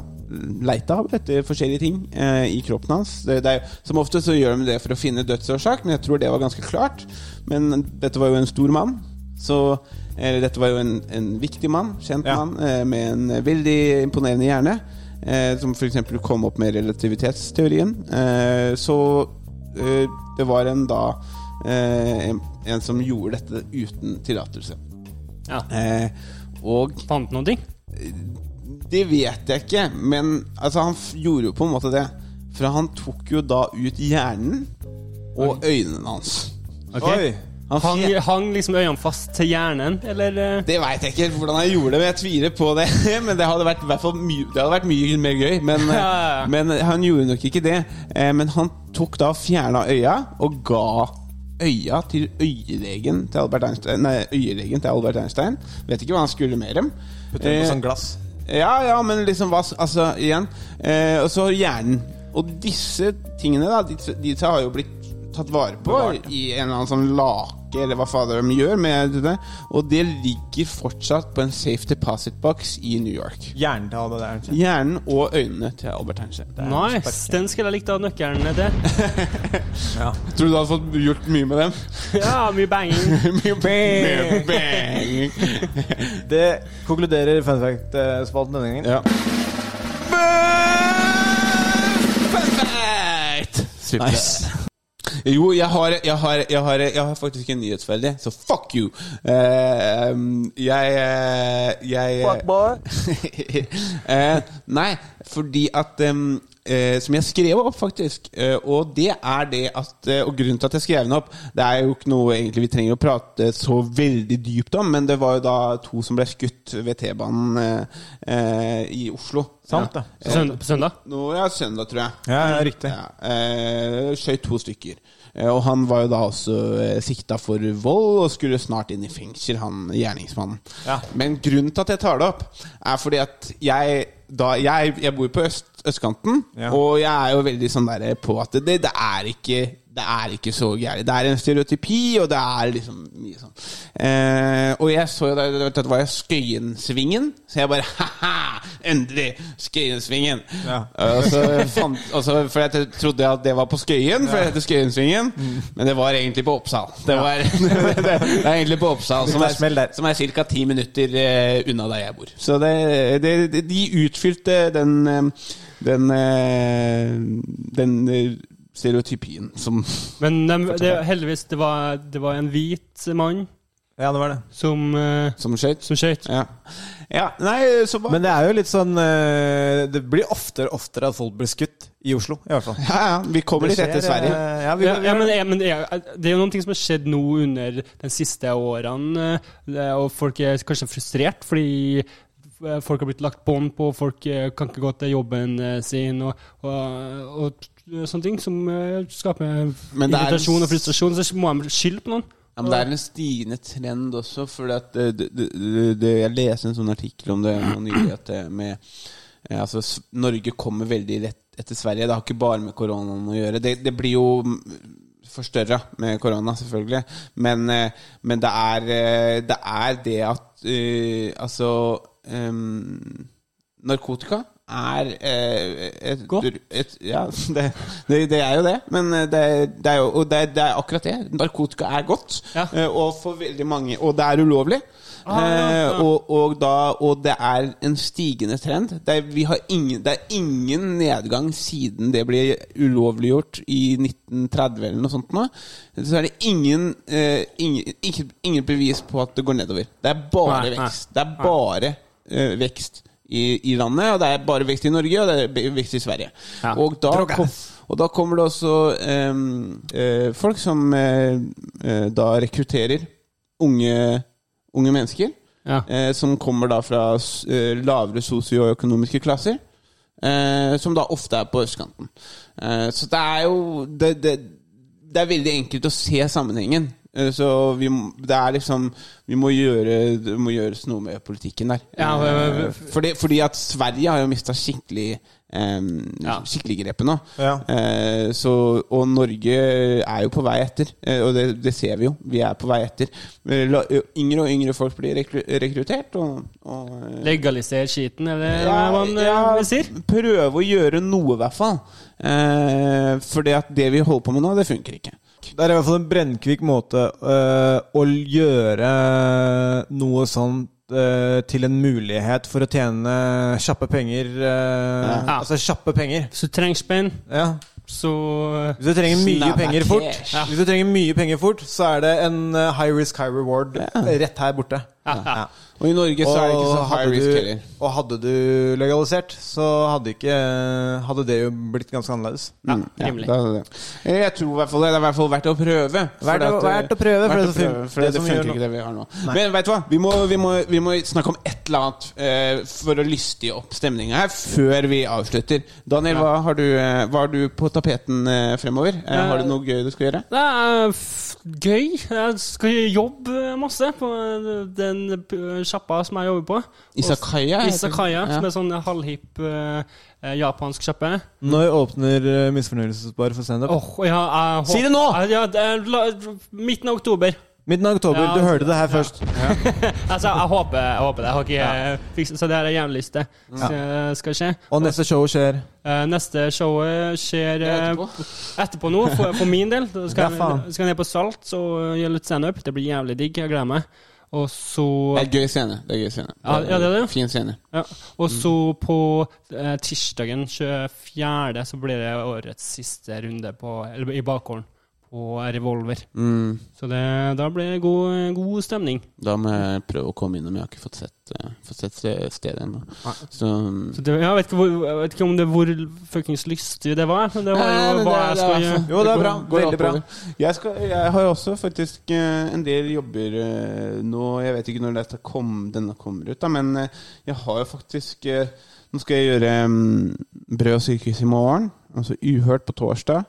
leita etter forskjellige ting eh, i kroppen hans. Det, det er, som ofte så gjør de det for å finne dødsårsak, men jeg tror det var ganske klart. Men dette var jo en stor mann, så eller, dette var jo en, en viktig mann, kjent Ja. mann, eh, med en veldig imponerende hjerne. Eh, som f.eks. kom opp med relativitetsteorien. Eh, så eh, det var en da eh, en, en som gjorde dette uten tillatelse. Ja. Eh, og Fant noen ting? Det vet jeg ikke, men altså, han f gjorde jo på en måte det. For han tok jo da ut hjernen og øynene hans. Okay. Oi. Han Hang, hang liksom øynene fast til hjernen, eller? eh? Det veit jeg ikke hvordan han gjorde det, men jeg tviler på det. Men det hadde vært, i hvert fall mye, det hadde vært mye mer gøy. Men, Ja, ja, ja. men han gjorde nok ikke det. Eh, Men han tok da fjerna øya og ga øya til øyelegen til Albert Einstein. Nei, øyelegen til Albert Einstein. Vet ikke hva han skulle med dem. Putte Eh, på sånn glass. Ja, ja, men liksom hva Altså, igjen. Eh, og så hjernen. Og disse tingene, da, disse, disse har jo blitt tatt vare på Bevart. i en eller annen sånn lake ikke, eller hva fader de gjør med det. Og det ligger fortsatt på en safe deposit box i New York. Hjernen til Albert Einstein. Hjernen og øynene til Albert Einstein. Nice. Den skulle jeg likt å ha nøkkelen til. Tror du du hadde fått gjort mye med dem? Ja, mye banging. mye bang! bang. Det konkluderer fun fact-spalten denne gangen. Ja. Fun fact! Nice. Jo, jeg har, jeg, har, jeg, har, jeg har faktisk en nyhetsferdig, så fuck you. Eh, jeg eh, Jeg Fuck boy. uh, Nei, fordi at em, eh, Som jeg skrev opp, faktisk. Eh, og det er det at eh, Og grunnen til at jeg skrev den opp, det er jo ikke noe egentlig vi trenger å prate så veldig dypt om, men det var jo da to som ble skutt ved T-banen eh, eh, i Oslo. Sant, ja. På søndag- Nå, ja, søndag, tror jeg. Ja, ja, riktig. Ja, eh, skjøt to stykker. Eh, og han var jo da også eh, sikta for vold og skulle snart inn i fengsel, han gjerningsmannen. Ja. Men grunnen til at jeg tar det opp, er fordi at jeg da, jeg, jeg bor på øst, østkanten, Ja. og jeg er jo veldig sånn der på at det, det er ikke det er ikke så gærent. Det er en stereotypi, og det er liksom mye sånn. Eh, og jeg så jo da det var jo Skøyensvingen, så jeg bare ha-ha! Endelig! Skøyensvingen! Ja. Og så fant, og så, for jeg trodde at det var på Skøyen, for det heter Skøyensvingen. Men det var egentlig på Oppsal. Det, var, det, det er egentlig på Oppsal, som er, som er ca. ti minutter eh, unna der jeg bor. Så det, det, det, de utfylte den eh, den, eh, den eh, stereotypien som Men de, det, heldigvis, det var, det var en hvit mann Ja, det var det. som, uh, Som skøyt? som. Ja. ja. Nei, så bare Men det er jo litt sånn uh, Det blir oftere og oftere at folk blir skutt i Oslo, i hvert fall. Ja, ja. Vi kommer litt Det etter Sverige. eh, Ja, vi, Ja, ja, men, men det, er, det er jo noen ting som har skjedd nå under de siste årene, og folk er kanskje frustrert fordi folk har blitt lagt bånd på, folk kan ikke gå til jobben sin, og, og, og sånne ting som eh, skaper er- irritasjon og frustrasjon. Så må de skylde på noen. Ja, men det er en stigende trend også, for det, jeg leste en sånn artikkel om det nylig, at med eh, Altså, Norge kommer veldig rett etter Sverige. Det har ikke bare med koronaen å gjøre. Det, det blir jo forstørra med korona, selvfølgelig. Men, eh, men det, er, eh, det er det at uh, Altså um, Narkotika er eh, et, Godt. et, Ja, det, det, det er jo det. Men eh, det, det er jo det, det er akkurat det. Narkotika er godt. Ja. eh, Og for veldig mange Og det er ulovlig. Ah, ja, ja. Eh, og, og, da, og det er en stigende trend. Det er, vi har ingen, det er ingen nedgang siden det ble ulovliggjort i 1930 eller noe sånt. Nå. Så er det ingen, eh, ingen, ingen bevis på at det går nedover. Det er bare Nei, nei. vekst. Det er bare eh, vekst i, i landet, og det er bare vekst i Norge, og det er vekst i Sverige. Ja. Og, da kom, og da kommer det også eh, folk som eh, eh, da rekrutterer unge, unge mennesker. Ja. Eh, som kommer da fra eh, lavere sosioøkonomiske klasser. Eh, som da ofte er på østkanten. Eh, så det er jo det, det, det er veldig enkelt å se sammenhengen. Eh, så vi, det er liksom Vi må gjøre Det må gjøres noe med politikken der. Ja, Eh, øh, fordi, fordi at Sverige har jo mista skikkelig Um, Ja. Skikkelig grepet nå. Ja. Uh, så, og Norge er jo på vei etter, uh, og det, det ser vi jo. Vi er på vei etter. Eh, la- Yngre og yngre folk blir rekru rekruttert. Og, og eh, Legalisere skiten, er det ja, man eh, ja, sier? Prøve å gjøre noe, i hvert fall. Eh, for det at det vi holder på med nå, det funker ikke. Det er i hvert fall en brennkvikk måte øh, å gjøre noe sånt øh, til en mulighet for å tjene kjappe penger. Ja. Altså kjappe penger. Hvis du trenger spenn, Ja. så eh, Hvis du trenger mye Snabba penger fort, ja. Hvis du trenger mye penger fort, så er det en high risk, high reward Ja. rett her borte. Ja, ja. Og i Norge så er det ikke så high risk du, heller. og hadde du legalisert, så hadde, ikke, hadde det jo blitt ganske annerledes. ja rimelig. ja, rimelig. det det. Jeg tror i hvert fall det er i hvert fall verdt å prøve. Verdt å- at, verdt å prøve, for det å som prøve, for det det, funker ikke det vi har nå. Nei. Men vet du hva? Vi må, vi, må, vi må snakke om et eller annet eh, for å lystige opp stemninga her før vi avslutter. Daniel, hva, har du, eh, hva har du på tapeten eh, fremover? Eh, har du noe gøy du skal gjøre? Det er f gøy. Jeg skal jobbe masse på den sjappa som jeg jobber på. Isakaya? Isakaya, Ja. som er sånn halvhipp eh, eh, japansk sjappe. Når åpner uh, Misfornøyelsesbar for standup? Oh, ja, jeg Si det nå! Ja, det er la, midten av oktober. Midten av oktober. Ja, du hørte det her først. Altså, jeg håper, jeg håper det. Jeg har ikke eh, fikset, så det her er jævlig lyst til. Skal, skal skje. Og neste show skjer Eh, neste showet skjer eh, etterpå. etterpå nå, for, for min del. Da skal, Ja, jeg, skal jeg ned på Salt og gjøre litt standup. Det blir jævlig digg. Jeg gleder meg. Og så Det er gøy scene. Det er gøy scene. Ja, ja, det er det. Fin scene. ja. Og så på eh, tirsdagen 24. så blir det årets siste runde på, eller, i bakgården på Revolver. Mm. Så det, da blir det god, god stemning. Da må jeg prøve å komme innom. Jeg har ikke fått sett, uh, fått sett stedet ennå. Så Så det, jeg, vet ikke hvor, jeg vet ikke om det hvor fuckings lystig det var, men det var jo hva jeg skulle gjøre. altså- Jo, det er bra. går- Veldig bra. Jeg, skal, jeg har også faktisk eh, en del jobber eh, nå Jeg vet ikke når dette kom, denne kommer ut, da, men jeg har jo faktisk Nå skal jeg gjøre um, Brød og sykehus i morgen, altså Uhørt på torsdag.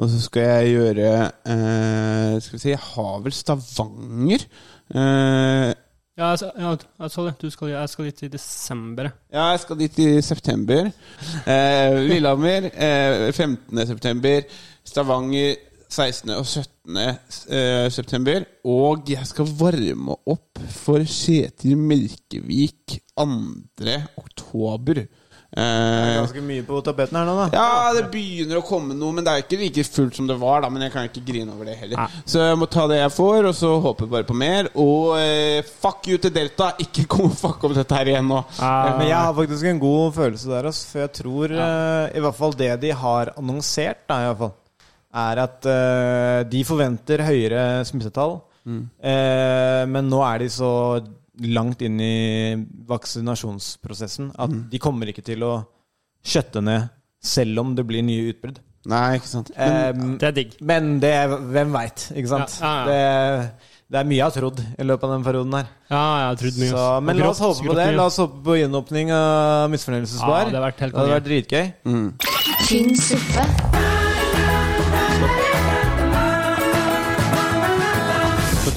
Og så skal jeg gjøre eh, Skal vi si Jeg har vel Stavanger. Eh, Ja, altså, ja, jeg så det. Du skal, jeg skal dit i desember. Ja, jeg skal dit i september. Eh, Lillehammer eh, 15. september. Stavanger 16. og 17. Eh, september. Og jeg skal varme opp for Kjetil Melkevik 2. oktober. Det er Eh, ganske mye på tapeten her nå, da. ja, det begynner å komme noe, men det er ikke like fullt som det var. da Men jeg kan ikke grine over det heller. Nei. Så jeg må ta det jeg får, og så håper jeg bare på mer. Og eh, fuck you til Delta! Ikke kom og fuck opp dette her igjen nå. Men jeg har faktisk en god følelse der, altså, for jeg tror eh, i hvert fall det de har annonsert, da, i hvert fall, er at eh, de forventer høyere smittetall. Eh, men nå er de så langt inn i vaksinasjonsprosessen at de kommer ikke til å skjøtte ned selv om det blir nye utbrudd. Nei, ikke sant. Eh, Det er digg. men det Hvem veit, ikke sant? Ja, ja, Det, det er mye jeg har trodd i løpet av den perioden her. Ja, jeg har trodd mye. Så, men grått, la oss håpe på det. mye. La oss håpe på gjenåpning av Misfornøyelsesbar. Ja, det hadde vært vært dritgøy. tynn suppe,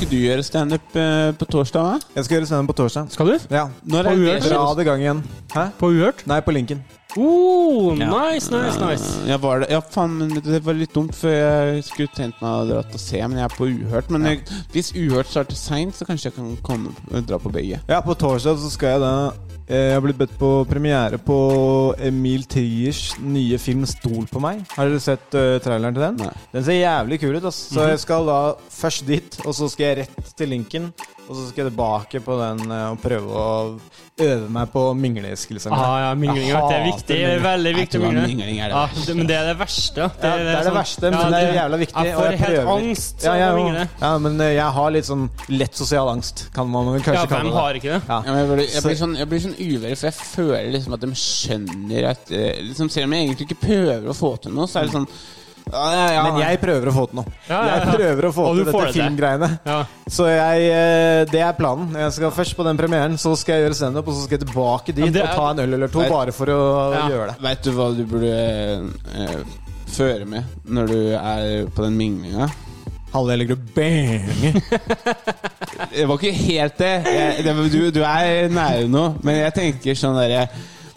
ikke du gjøre standup eh, på torsdag? hva? Jeg skal gjøre standup på torsdag. Skal du? Ja. Når På er Uhørt? Dra det i gang igjen. Hæ? På Uhørt? Nei, på linken. Oh, nice, nice, nice. Eh, Jeg var det. Ja, faen, men det var litt dumt, for jeg skulle tenkt meg å dra til å se, men jeg er på Uhørt. Men jeg, hvis Uhørt starter seint, så kanskje jeg kan komme, dra på begge. Ja, på torsdag så skal jeg da eh, Jeg har blitt bedt på premiere på Emil Triers nye film 'Stol på meg'. Har dere sett uh, traileren til den? Nei. Den ser jævlig kul ut. ass. Så jeg skal da først dit, og så skal jeg rett til linken. Og så skal jeg tilbake på den eh, og prøve å øve meg på mingleskillsene. Ah, ja, mingling. Det er viktig. Det er veldig viktig å tror mingle. mingling er det Ja, det, men det er det verste. Ja, det er det sånn- verste, men det er jævla viktig. Jeg og får jeg helt angst Ja, jeg å mingle. ja, men eh, jeg har litt sånn lett sosial angst, kan man kanskje Ja, kalle det. har ikke det? Ja. Ja, men jeg, blir, jeg, blir sånn, jeg blir sånn uvel, for jeg føler liksom at de skjønner at eh, liksom, Selv om jeg egentlig ikke prøver å få til noe, så er det sånn ja, ja, ja, Men jeg prøver å få til noe. Ja, ja, ja. Jeg prøver å få til dette det filmgreiene. Ja. Så jeg, eh, det er planen. Jeg skal først på den premieren, så skal jeg gjøre standup, og så skal jeg tilbake dit Ja, er- og ta en øl eller to Vet... bare for å Ja. gjøre det. Veit du hva du burde eh, føre med når du er på den minglinga? Halle legger du bang. Det var ikke helt det. Jeg, det du, du er nære noe. men jeg tenker sånn derre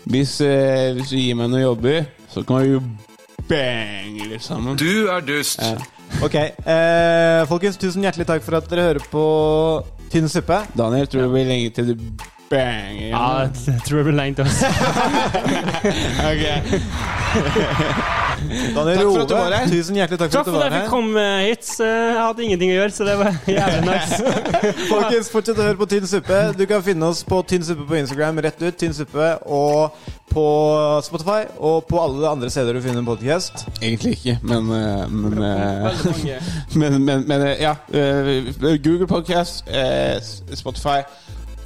hvis, eh, hvis du gir meg noen jobber, så kan vi jo bange liksom. Du er dust. Ja. Ok, eh, folkens, tusen hjertelig takk for at dere hører på Tynn suppe. Daniel, tror du det blir lenge til du banger Ja, igjen? jeg tror det blir lenge til oss. Ok. Daniel Takk for at du var her. takk for at jeg fikk komme hit. Jeg hadde ingenting å gjøre, så det var jævlig nice. Folkens, fortsett å høre på Tynn suppe. Du kan finne oss på Tynn suppe på Instagram, rett ut. Tynn suppe og på Spotify og på alle andre steder du finner en podcast. Egentlig ikke, men eh, Men, eh, men, men, men eh, ja. eh, Google Podcast, eh, Spotify,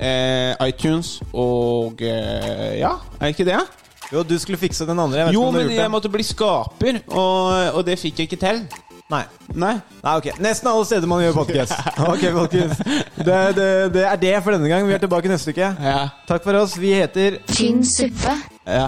eh, iTunes og eh, Ja, er ikke det? Jo, du skulle fikse den andre. Jeg vet Jo, ikke om du har men gjort jeg det. måtte bli skaper, og, og det fikk jeg ikke til. Nei. Nei. Nei, ok. Nesten alle steder man gjør podcast. Ok, folkens. Det, det, det er det for denne gang. Vi er tilbake neste uke. Ja. Takk for oss. Vi heter tynn suppe, ja.